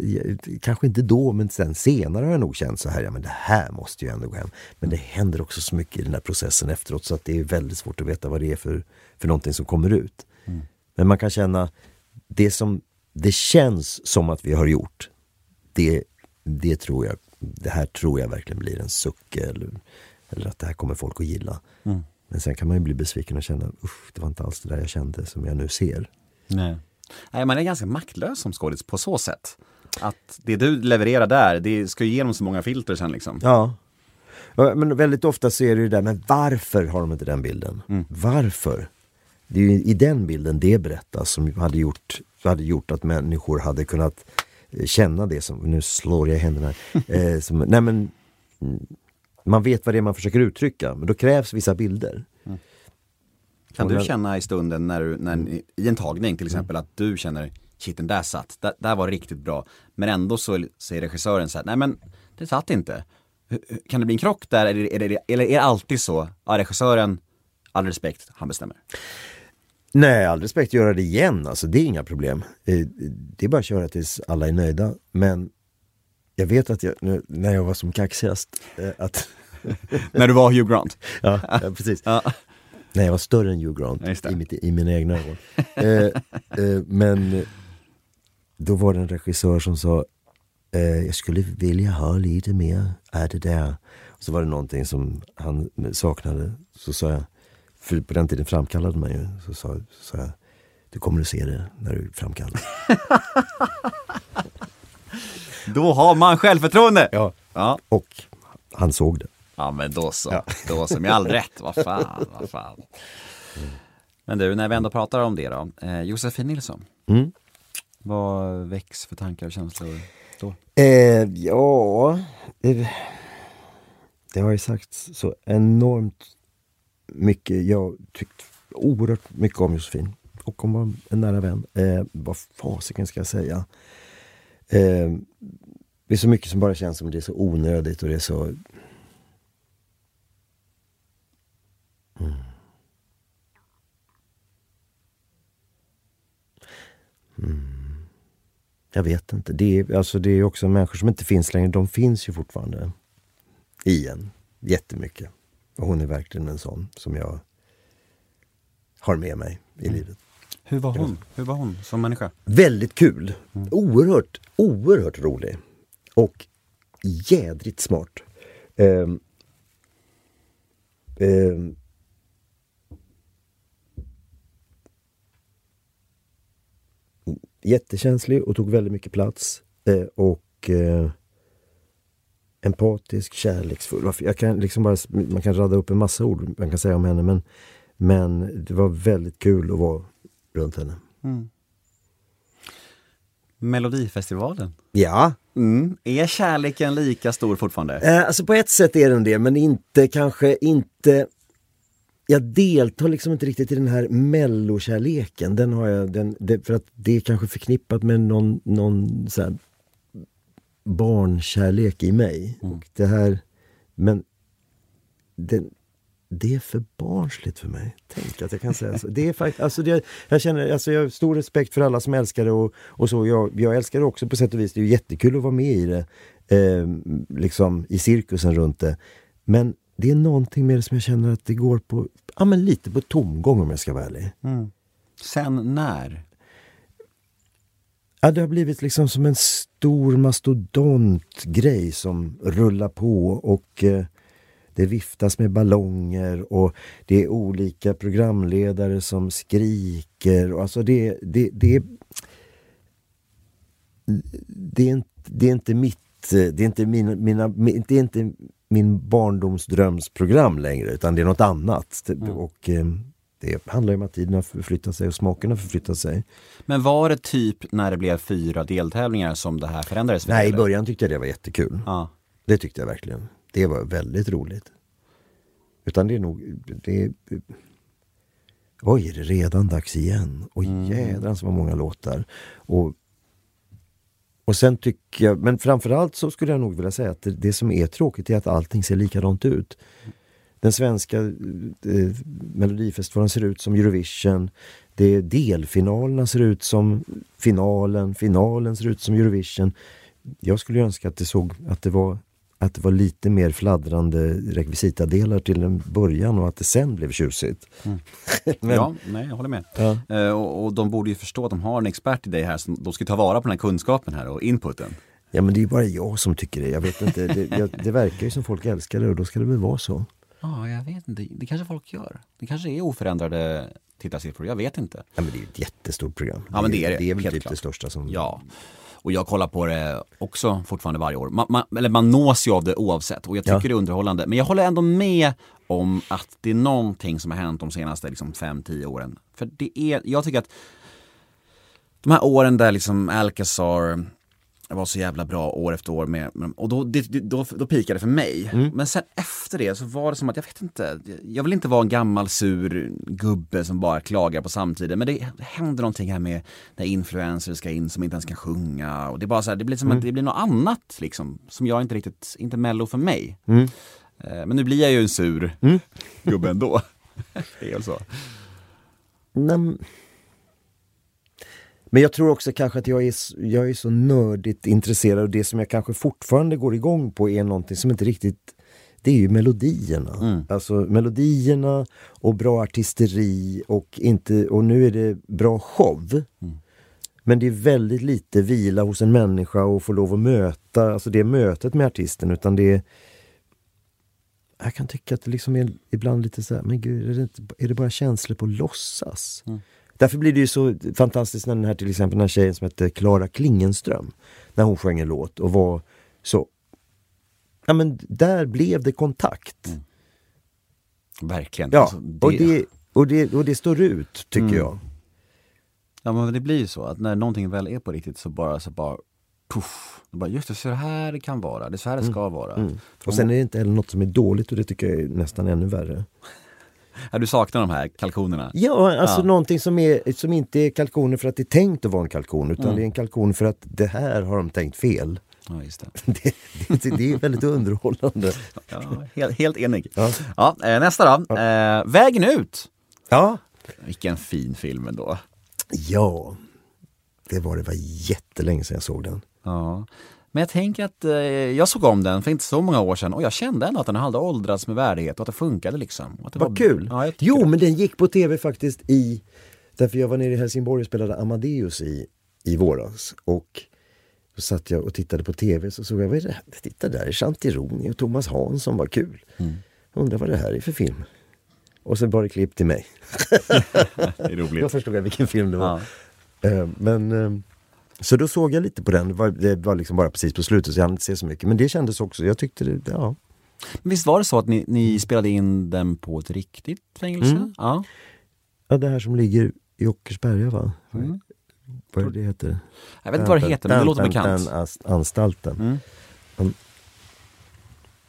kanske inte då, men sen senare har jag nog känt så här, ja men det här måste ju ändå gå hem. Men det händer också så mycket i den här processen efteråt så att det är väldigt svårt att veta vad det är för, för någonting som kommer ut. Men man kan känna, det som det känns som att vi har gjort, det, det tror jag, det här tror jag verkligen blir en suck eller, eller att det här kommer folk att gilla. Men sen kan man ju bli besviken och känna, usch, det var inte alls det där jag kände som jag nu ser. Nej. Nej, man är ganska maktlös som skådis på så sätt. Att det du levererar där, det ska ju igenom så många filter sen liksom. Ja. Men väldigt ofta så är det ju där, men varför har de inte den bilden? Varför? Det är ju i den bilden det berättas som hade gjort, hade gjort att människor hade kunnat eh, känna det som, nu slår jag händerna. eh, som, nej men, mm, man vet vad det är man försöker uttrycka, men då krävs vissa bilder. Kan du känna i stunden när du, när, i en tagning till exempel, att du känner shit den där satt, där, där var riktigt bra. Men ändå så säger regissören så här, nej men det satt inte. Kan det bli en krock där eller är det, eller är det alltid så, ja regissören, all respekt, han bestämmer. Nej, all respekt, göra det igen, alltså det är inga problem. Eh, Det är bara att köra tills alla är nöjda. Men jag vet att jag, nu, när jag var som kaxigast, eh, att, när du var Hugh Grant. ja, ja precis. Ja. Nej, jag var större än Hugh Grant Ja, i, mitt, i mina egna ögon. eh, eh, men då var det en regissör som sa eh, Jag skulle vilja ha lite mer av det där. Och så var det någonting som han saknade. Så sa jag, för på den tiden framkallade man ju. Så sa, så sa jag, du kommer att se det när du framkallar. Då har man självförtroende! ja. Ja, Och han såg det. Ja men då så. Ja. Då så, med all rätt. Vad fan, vad fan. Men du, när vi ändå pratar om det då. Eh, Josefin Nilsson, Mm. vad väcks för tankar och känslor då? Eh, ja, det, det har ju sagts så enormt mycket. Jag tyckt oerhört mycket om Josefin och hon var en nära vän. Eh, vad fasiken ska jag säga? Eh, det är så mycket som bara känns som det är så onödigt och det är så... Mm. Mm. Jag vet inte. Det är, alltså det är också människor som inte finns längre. De finns ju fortfarande i en jättemycket. Och hon är verkligen en sån som jag har med mig i livet. Hur var hon? Hur var hon som människa? Väldigt kul. Oerhört, oerhört rolig. Och jädrigt smart. Ehm, ehm, jättekänslig och tog väldigt mycket plats. Eh, och eh, empatisk, kärleksfull. Jag kan liksom bara, man kan rada upp en massa ord man kan säga om henne men, men det var väldigt kul att vara runt henne. Melodifestivalen. Ja, Mm. Är kärleken lika stor fortfarande? Eh, alltså på ett sätt är den det, men inte kanske inte... Jag deltar liksom inte riktigt i den här mellokärleken. Den har jag, den, det, för att det är kanske förknippat med någon, någon så här barnkärlek i mig. Och det här, men den, det är för barnsligt för mig. Tänk att jag kan säga så. Det är fakt- alltså det, jag känner alltså jag har stor respekt för alla som älskar det och, och så. Jag, jag älskar det också på sätt och vis. Det är jättekul att vara med i det. Eh, liksom i cirkusen runt det. Men det är någonting med det som jag känner att det går på, ja men lite på tomgång om jag ska vara ärlig. Sen när? Ja, det har blivit liksom som en stor mastodontgrej som rullar på och eh, det viftas med ballonger och det är olika programledare som skriker. Och alltså det, det, det, det, är inte, det är inte mitt, eh, det är inte, mina, mina, mi- det är inte min barndomsdrömsprogram längre utan det är något annat. Det- Och eh, det handlar ju om att tiden har förflyttat sig och smaken har förflyttat sig. Men var det typ när det blev fyra deltävlingar som det här förändrades? Nej, i början tyckte jag det var jättekul. Ja. Det tyckte jag verkligen. Det var väldigt roligt. Utan det är nog... Det är, oj, är det redan dags igen? Oj jädrans vad många låtar. Och, och sen tycker jag, men framförallt så skulle jag nog vilja säga att det, det som är tråkigt är att allting ser likadant ut. Den svenska eh, eh melodifestivalen ser ut som Eurovision. Det, delfinalerna ser ut som finalen, finalen ser ut som Eurovision. Jag skulle önska att det, såg, att det, var, att det var lite mer fladdrande rekvisitadelar till en början och att det sen blev tjusigt. Men- ja, nej jag håller med. Ja. Eh, och, och de borde ju förstå att de har en expert i dig här, som de ska ta vara på den här kunskapen här och inputen. Ja men det är bara jag som tycker det. Jag vet inte, det, jag, det verkar ju som folk älskar det och då ska det väl vara så. Ja, jag vet inte. Det kanske folk gör. Det kanske är oförändrade tittarsiffror. Jag vet inte. Ja, men det är ett jättestort program. Ja, men det är det. Det är väl Helt typ klart. det största som... Ja. Och jag kollar på det också fortfarande varje år. Man, man, eller man nås ju av det oavsett och jag tycker Ja. det är underhållande. Men jag håller ändå med om att det är någonting som har hänt de senaste liksom, 5-10 åren. För det är, jag tycker att de här åren där liksom Alcazar var så jävla bra år efter år med, med och då, det, det- då, då pikade det för mig. Men sen efter det så var det som att, jag vet inte, jag vill inte vara en gammal sur gubbe som bara klagar på samtiden. Men det, det händer någonting här med när influencers ska in som inte ens kan sjunga. Och det är bara så här, det blir som att det blir något annat liksom, som jag inte riktigt, inte mello för mig. Mm. Eh, Men nu blir jag ju en sur gubbe ändå. det är väl så. Nej, men- jag tror också kanske att jag är, jag är så nördigt intresserad och det som jag kanske fortfarande går igång på är någonting som inte riktigt det är ju melodierna. Alltså melodierna och bra artisteri och, inte, och nu är det bra show. Men det är väldigt lite vila hos en människa och få lov att möta, alltså det mötet med artisten utan det är jag kan tycka att det liksom är ibland lite så här, men gud, är det, inte, är det bara känslor på låtsas? Därför blir det ju så fantastiskt när den här till exempel den här tjejen som hette Klara Klingenström, när hon sjöng en låt och var så Ja men där blev det kontakt. Verkligen. Ja, Alltså, och, det, och, det, och det står ut tycker Mm. jag. Ja men det blir ju så att när någonting väl är på riktigt så bara så bara puff, det bara just det, så här det kan vara, det är så här det ska vara. Mm. Och sen är det inte heller något som är dåligt och det tycker jag är nästan ännu värre. Ja, du saknar de här kalkonerna? Ja, alltså Ja. någonting som, är, som inte är kalkoner för att det är tänkt att vara en kalkon utan Mm. det är en kalkon för att det här har de tänkt fel. Ja, just det. Det, det, det är väldigt underhållande. Ja, helt, helt enig. Ja. Ja, eh, nästa då. Eh, Vägen ut. Ja, Vilken fin film ändå. ja. Det var det var jättelänge sedan jag såg den. Ja. Men jag tänker att eh, jag såg om den för inte så många år sedan och jag kände ändå att den hade åldrats med värdighet och att det funkade liksom. Och Att det Vad kul! Ja, jo, det. men den gick på tv faktiskt i... Därför jag var nere i Helsingborg och spelade Amadeus i, i våras. Och då satt jag och tittade på tv så såg jag, vad är det här? Titta där är Chantironi och Thomas Hansson, vad kul! Mm. Undrar vad det här är för film? Och sen var det klipp till mig. Det är roligt. Då förstod jag vilken film det var. Ja. Eh, Men, eh, så då såg jag lite på den. Det var, det var liksom bara precis på slutet så jag hann inte se så mycket. Men det kändes också, jag tyckte det, ja. Men visst var det så att ni, ni spelade in den på ett riktigt fängelse? Mm. Ja. ja det här som ligger i Åkersberga va? Mm. Vad är det heter? Jag vet inte vad det heter men det låter bekant. Den anstalten. Mm.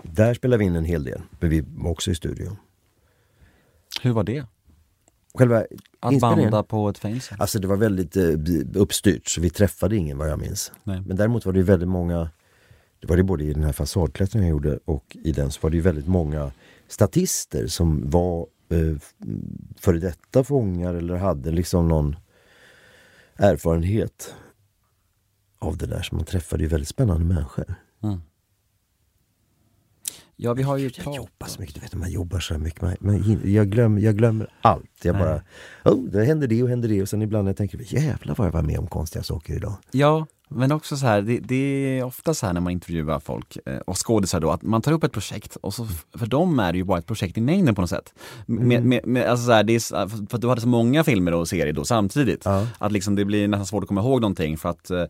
Där spelade vi in en hel del, men vi var också i studion. Hur var det? Själva Att banda på ett fängelse? alltså det var väldigt eh, uppstyrt, så vi träffade ingen vad jag minns. Nej. Men däremot var det väldigt många, det var det både i den här fasadklättringen jag gjorde och i den så var det ju väldigt många statister som var eh, före detta fångar eller hade liksom någon erfarenhet av det där. Så man träffade ju väldigt spännande människor. Ja, vi har ju Jag jobbar så mycket, du vet man jobbar så mycket. Man, man, jag, glömmer, jag glömmer allt. Jag Nej. bara, oh, det händer det och händer det. Och sen ibland när jag tänker, jävlar vad jag var med om konstiga saker idag. Ja, men också så här, det, det är ofta så här när man intervjuar folk eh, och skådisar då att man tar upp ett projekt och så för dem är det ju bara ett projekt i mängden på något sätt. Med, med, med, alltså så här, det är, för att du hade så många filmer och serier då samtidigt. Ja. Att liksom det blir nästan svårt att komma ihåg någonting för att eh,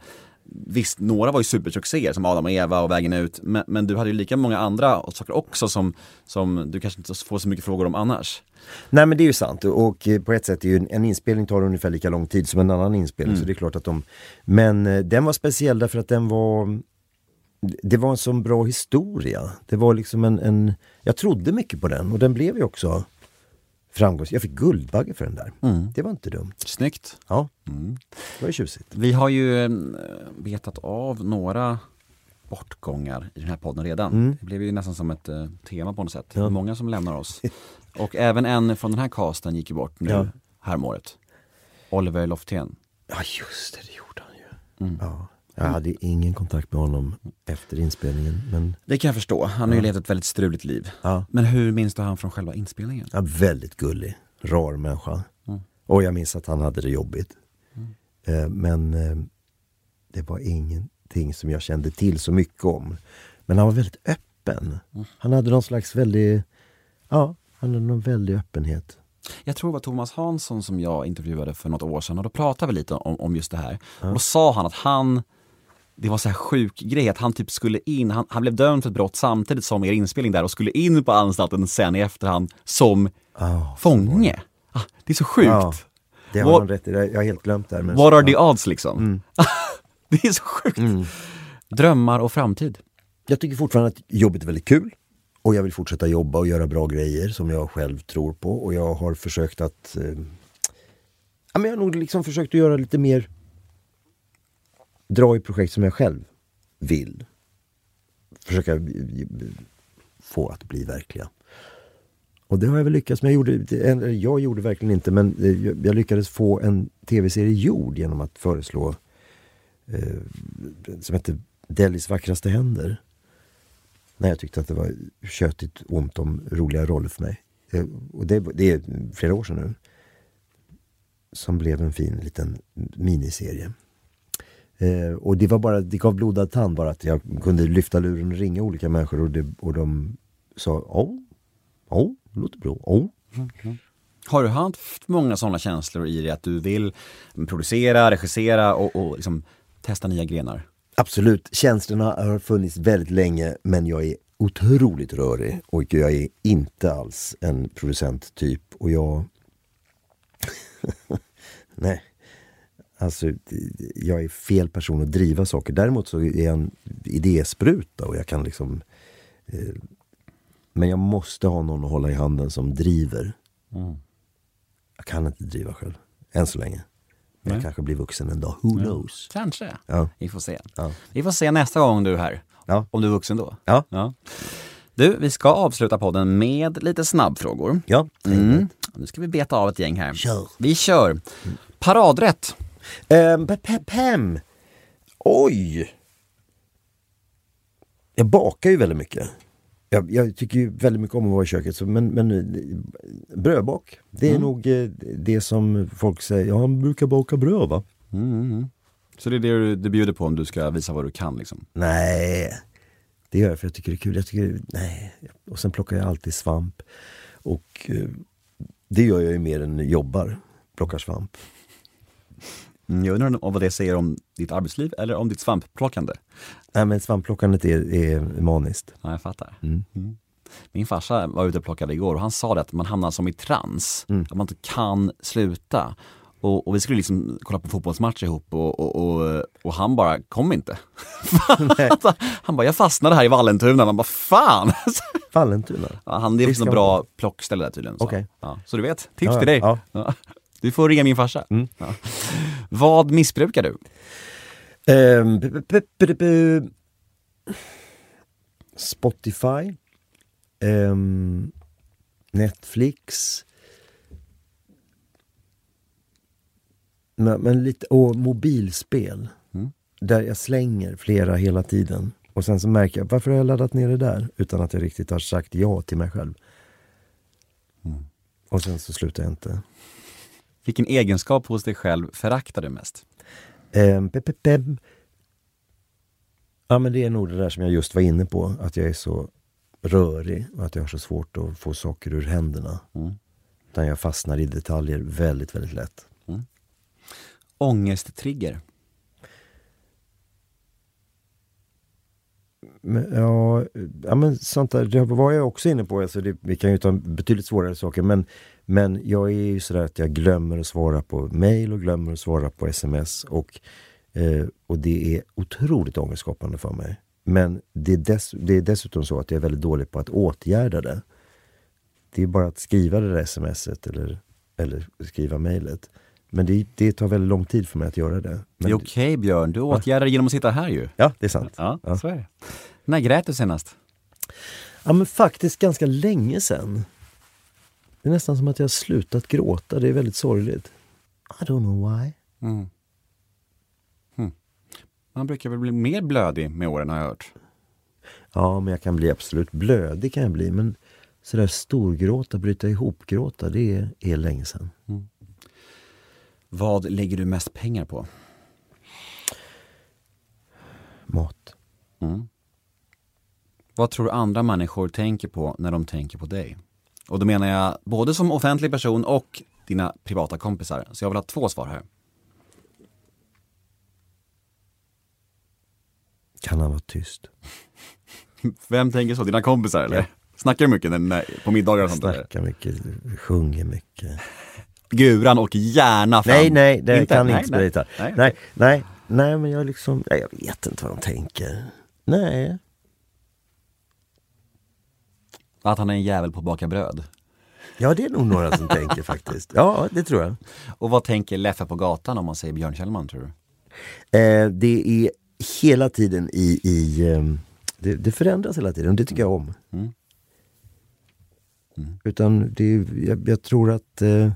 Visst, några var ju supersuccéer som Adam och Eva och Vägen ut men, men du hade ju lika många andra saker också som, som du kanske inte får så mycket frågor om annars. Nej men det är ju sant och, eh, på ett sätt är ju en, inspelning tar ungefär lika lång tid som en annan inspelning. Så det är klart att de... Men eh, den var speciell därför att den var... Det var en sån bra historia. Det var liksom en, en... Jag trodde mycket på den och den blev ju också framgångsrik. Jag fick Guldbagge för den där. Det var inte dumt. Snyggt! Ja, Mm. det var ju tjusigt. Vi har ju eh, betat av några bortgångar i den här podden redan. Det blev ju nästan som ett eh, tema på något sätt. Ja. Många som lämnar oss. Och även en från den här casten gick ju bort nu Ja. häromåret. Oliver Loftén. Ja just det, det gjorde han ju. Ja. Jag hade ingen kontakt med honom efter inspelningen. Men Det kan jag förstå. Han har ju levt ett väldigt struligt liv. ja, Men hur minns du han från själva inspelningen? ja väldigt gullig, rar människa. Mm. Och jag minns att han hade det jobbigt. Eh, men eh, det var ingenting som jag kände till så mycket om. Men han var väldigt öppen. Han hade någon slags väldigt Ja, han hade någon väldig öppenhet. Jag tror det var Thomas Hansson som jag intervjuade för något år sedan och då pratade vi lite om, om just det här. Och då sa han att han, det var så här sjuk grej att han typ skulle in, han, han blev dömd för ett brott samtidigt som er inspelning där och skulle in på anstalten sen i efterhand som Ja, fånge. Ah, det är så sjukt. Ja, det har han rätt i. Jag har helt glömt det här. Men What are the odds liksom? Mm. det är så sjukt. Drömmar och framtid. Jag tycker fortfarande att jobbet är väldigt kul. Och jag vill fortsätta jobba och göra bra grejer som jag själv tror på. Och jag har försökt att... Eh, ja, men jag har nog liksom försökt att göra lite mer... Dra i projekt som jag själv vill. Försöka få att bli verkliga. Och det har jag väl lyckats med. Jag gjorde, jag gjorde verkligen inte men eh, jag jag lyckades få en tv-serie gjord genom att föreslå eh, som hette Delhis vackraste händer. När jag tyckte att det var tjötigt ont om roliga roller för mig. Eh, och det, det är flera år sedan nu. Som blev en fin liten miniserie. Eh, och det var bara, det gav blodad tand bara att jag kunde lyfta luren och ringa olika människor och, det, och de sa åh, åh, det låter bra, åh. Har du haft många sådana känslor i dig att du vill producera, regissera och, och liksom testa nya grenar? Absolut, känslorna har funnits väldigt länge men jag är otroligt rörig och jag är inte alls en producenttyp och jag... Nej. Alltså, jag är fel person att driva saker. Däremot så är jag en idéspruta och jag kan liksom... Eh, men jag måste ha någon att hålla i handen som driver. Jag kan inte driva själv, än så länge. Men jag kanske blir vuxen en dag, who knows? Kanske. Ja. Vi får se. Ja. Vi får se nästa gång du är här. Ja. Om du är vuxen då. Ja. Du, vi ska avsluta podden med lite snabbfrågor. Ja, Mm. Nu ska vi beta av ett gäng här. Kör. Vi kör. Paradrätt. Um, pem. Oj! Jag bakar ju väldigt mycket. Jag, jag tycker ju väldigt mycket om att vara i köket, så, men, men eh, brödbak, det är nog eh, det som folk säger, ja han brukar baka bröd va? Mm. Så det är det du, du bjuder på om du ska visa vad du kan liksom? Nej, det gör jag för jag tycker det är kul. Jag tycker, nej. Och sen plockar jag alltid svamp. Och eh, det gör jag ju mer än jobbar, plockar svamp. Mm, Jag undrar om vad det säger om ditt arbetsliv eller om ditt svampplockande? Nej men svampplockandet är, är maniskt. Ja, jag fattar. Mm. Mm. Min farsa var ute och plockade igår och han sa det att man hamnar som i trans, Mm. att man inte kan sluta. Och, och vi skulle liksom kolla på fotbollsmatch ihop och, och, och, han bara kom inte. han bara, jag fastnade här i Vallentuna, man bara fan! Vallentuna. Ja, han, det är Det ett bra plockställe där tydligen. Så. Okej. Ja, så du vet, tips Ja, till dig. Du får ringa min farsa. Mm. Ja. Vad missbrukar du? P- Spotify. Ehm, Netflix. Men, men lite, och mobilspel. Mm. Där jag slänger flera hela tiden. Och sen så märker jag, varför har jag laddat ner det där? Utan att jag riktigt har sagt ja till mig själv. Mm. Och sen så slutar jag inte. Vilken egenskap hos dig själv föraktar du mest? Ehm, pe- pe- pe- Ja men det är nog det där som jag just var inne på, att jag är så rörig och att jag har så svårt att få saker ur händerna. Mm. Utan jag fastnar i detaljer väldigt, väldigt lätt. Ångesttrigger? Men, ja, ja men sånt där, det var jag också inne på, alltså det, vi kan ju ta betydligt svårare saker men, men jag är ju sådär att jag glömmer att svara på mail och glömmer att svara på sms och, eh, och det är otroligt ångestskapande för mig. Men det är, dess, det är dessutom så att jag är väldigt dålig på att åtgärda det. Det är bara att skriva det där smset eller, eller skriva mejlet. Men det, det tar väldigt lång tid för mig att göra det. Det Men, är okej Björn, du åtgärdar genom att sitta här ju. Ja, det är sant. Ja, Ja. så är det. När grät du senast? Ja men faktiskt ganska länge sedan. Det är nästan som att jag har slutat gråta. Det är väldigt sorgligt. I don't know why. Mm. Hmm. Man brukar väl bli mer blödig med åren har jag hört. Ja, men jag kan bli absolut blödig kan jag bli. Men sådär storgråta, bryta ihop-gråta, det är, är länge sedan. Vad lägger du mest pengar på? Mat. Mm. Vad tror du andra människor tänker på när de tänker på dig? Och då menar jag både som offentlig person och dina privata kompisar. Så jag vill ha två svar här. Kan han vara tyst? Vem tänker så? Dina kompisar eller? Snackar du mycket när, på middagar och sånt där? Snackar mycket, sjunger mycket. Guran och gärna fram. Nej, nej, det kan nej, inte nej. Nej. Nej, nej, nej, men jag liksom, nej, jag vet inte vad de tänker. Nej, Att han är en jävel på att baka bröd. ja det är nog några som tänker faktiskt. Ja, det tror jag. Och vad tänker Leffe på gatan om man säger Björn Kjellman tror du? Eh, det är hela tiden i, i ehm, det, det förändras hela tiden och det tycker jag om. Mm. Utan det, jag, jag tror att eh,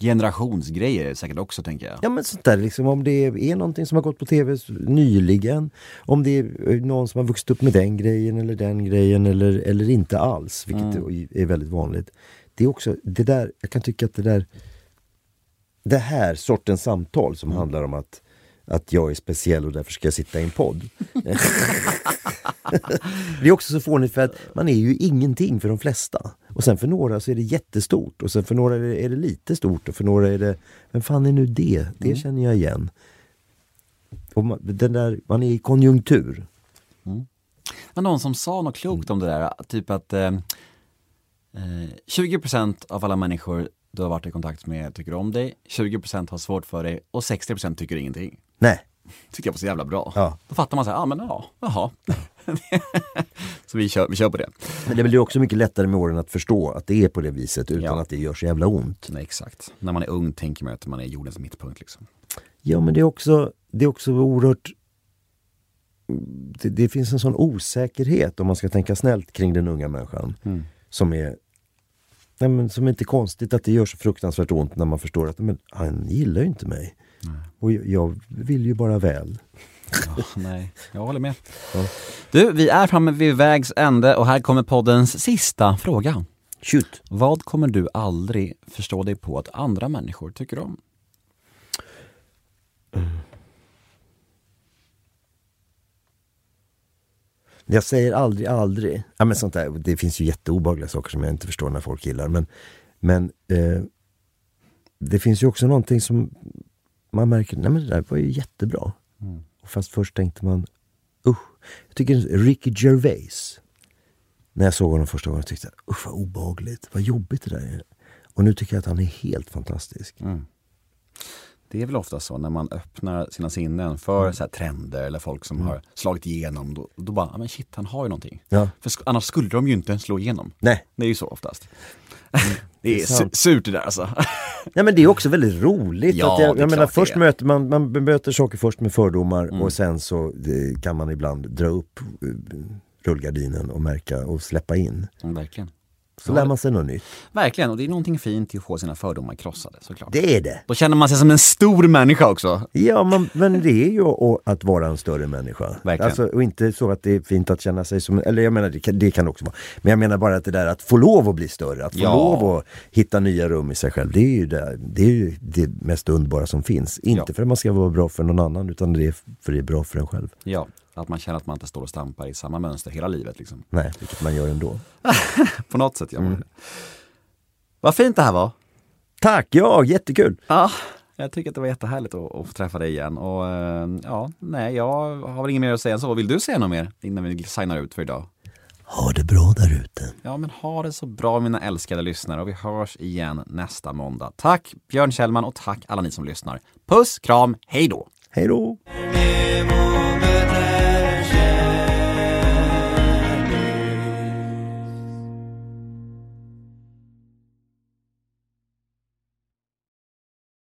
Generationsgrejer säkert också tänker jag. Ja men sånt där liksom om det är någonting som har gått på tv nyligen. Om det är eh, någon som har vuxit upp med den grejen eller den grejen eller, eller inte alls. Vilket är väldigt vanligt. Det är också, det där, jag kan tycka att det där Det här sortens samtal som handlar om att att jag är speciell och därför ska jag sitta i en podd. det är också så fånigt för att man är ju ingenting för de flesta. Och sen för några så är det jättestort och sen för några är det, är det lite stort och för några är det, vem fan är nu det? Det känner jag igen. Och man, den där, man är i konjunktur. Men någon som sa något klokt om det där, typ att eh, eh, 20% av alla människor du har varit i kontakt med tycker om dig, 20% har svårt för dig och 60% tycker ingenting. Nej, Tycker jag var så jävla bra. Ja. Då fattar man så här, ja men ja, jaha. så vi kör, vi kör på det. men det blir också mycket lättare med åren att förstå att det är på det viset utan Ja. att det gör så jävla ont. Nej, exakt. När man är ung tänker man att man är jordens mittpunkt liksom. Ja men det är också, det är också oerhört det, det finns en sån osäkerhet om man ska tänka snällt kring den unga människan. Som är nej, men som inte är konstigt att det gör så fruktansvärt ont när man förstår att men, han gillar ju inte mig. Och jag, vill ju bara väl. Ja, nej, jag håller med. Du, vi är framme vid vägs ände och här kommer poddens sista fråga. Shoot! Vad kommer du aldrig förstå dig på att andra människor tycker om? Jag säger aldrig aldrig. Ja, men sånt där, det finns ju jätteobehagliga saker som jag inte förstår när folk gillar. Men, men eh, det finns ju också någonting som man märker, nej men det där var ju jättebra. Och Fast först tänkte man, usch. Jag tycker Ricky Gervais, när jag såg honom första gången, tyckte jag, usch vad obehagligt, vad jobbigt det där är. Och nu tycker jag att han är helt fantastisk. Det är väl ofta så när man öppnar sina sinnen för så här trender eller folk som har slagit igenom. Då, då bara, "Ja, men shit han har ju någonting. Ja. För annars skulle de ju inte slå igenom. Nej, Det är ju så oftast. det är su- surt det där alltså. Ja men det är också väldigt roligt. Ja, att jag, jag menar först möter man, man möter saker först med fördomar och sen så eh, kan man ibland dra upp eh, rullgardinen och märka och släppa in. Mm, verkligen. Så lär man sig något nytt. Verkligen, och det är någonting fint i att få sina fördomar krossade såklart. Det är det! Då känner man sig som en stor människa också. Ja man, men det är ju att vara en större människa. Verkligen. Alltså, och inte så att det är fint att känna sig som, eller jag menar det kan, det kan också vara. Men jag menar bara att det där att få lov att bli större, att få Ja. lov att hitta nya rum i sig själv. Det är ju det, det, är ju det mest underbara som finns. Inte Ja. för att man ska vara bra för någon annan utan det är för det är bra för en själv. Ja, att man känner att man inte står och stampar i samma mönster hela livet liksom. Nej, vilket man gör ändå. På något sätt gör man det. Vad fint det här var. Tack, ja jättekul! Ja, jag tycker att det var jättehärligt att, att få träffa dig igen. Och eh, ja, nej, jag har väl inget mer att säga än så. Vill du säga något mer innan vi signar ut för idag? Ha det bra där ute. Ja, men ha det så bra mina älskade lyssnare och vi hörs igen nästa måndag. Tack Björn Kjellman och tack alla ni som lyssnar. Puss, kram, hej då! Hej då!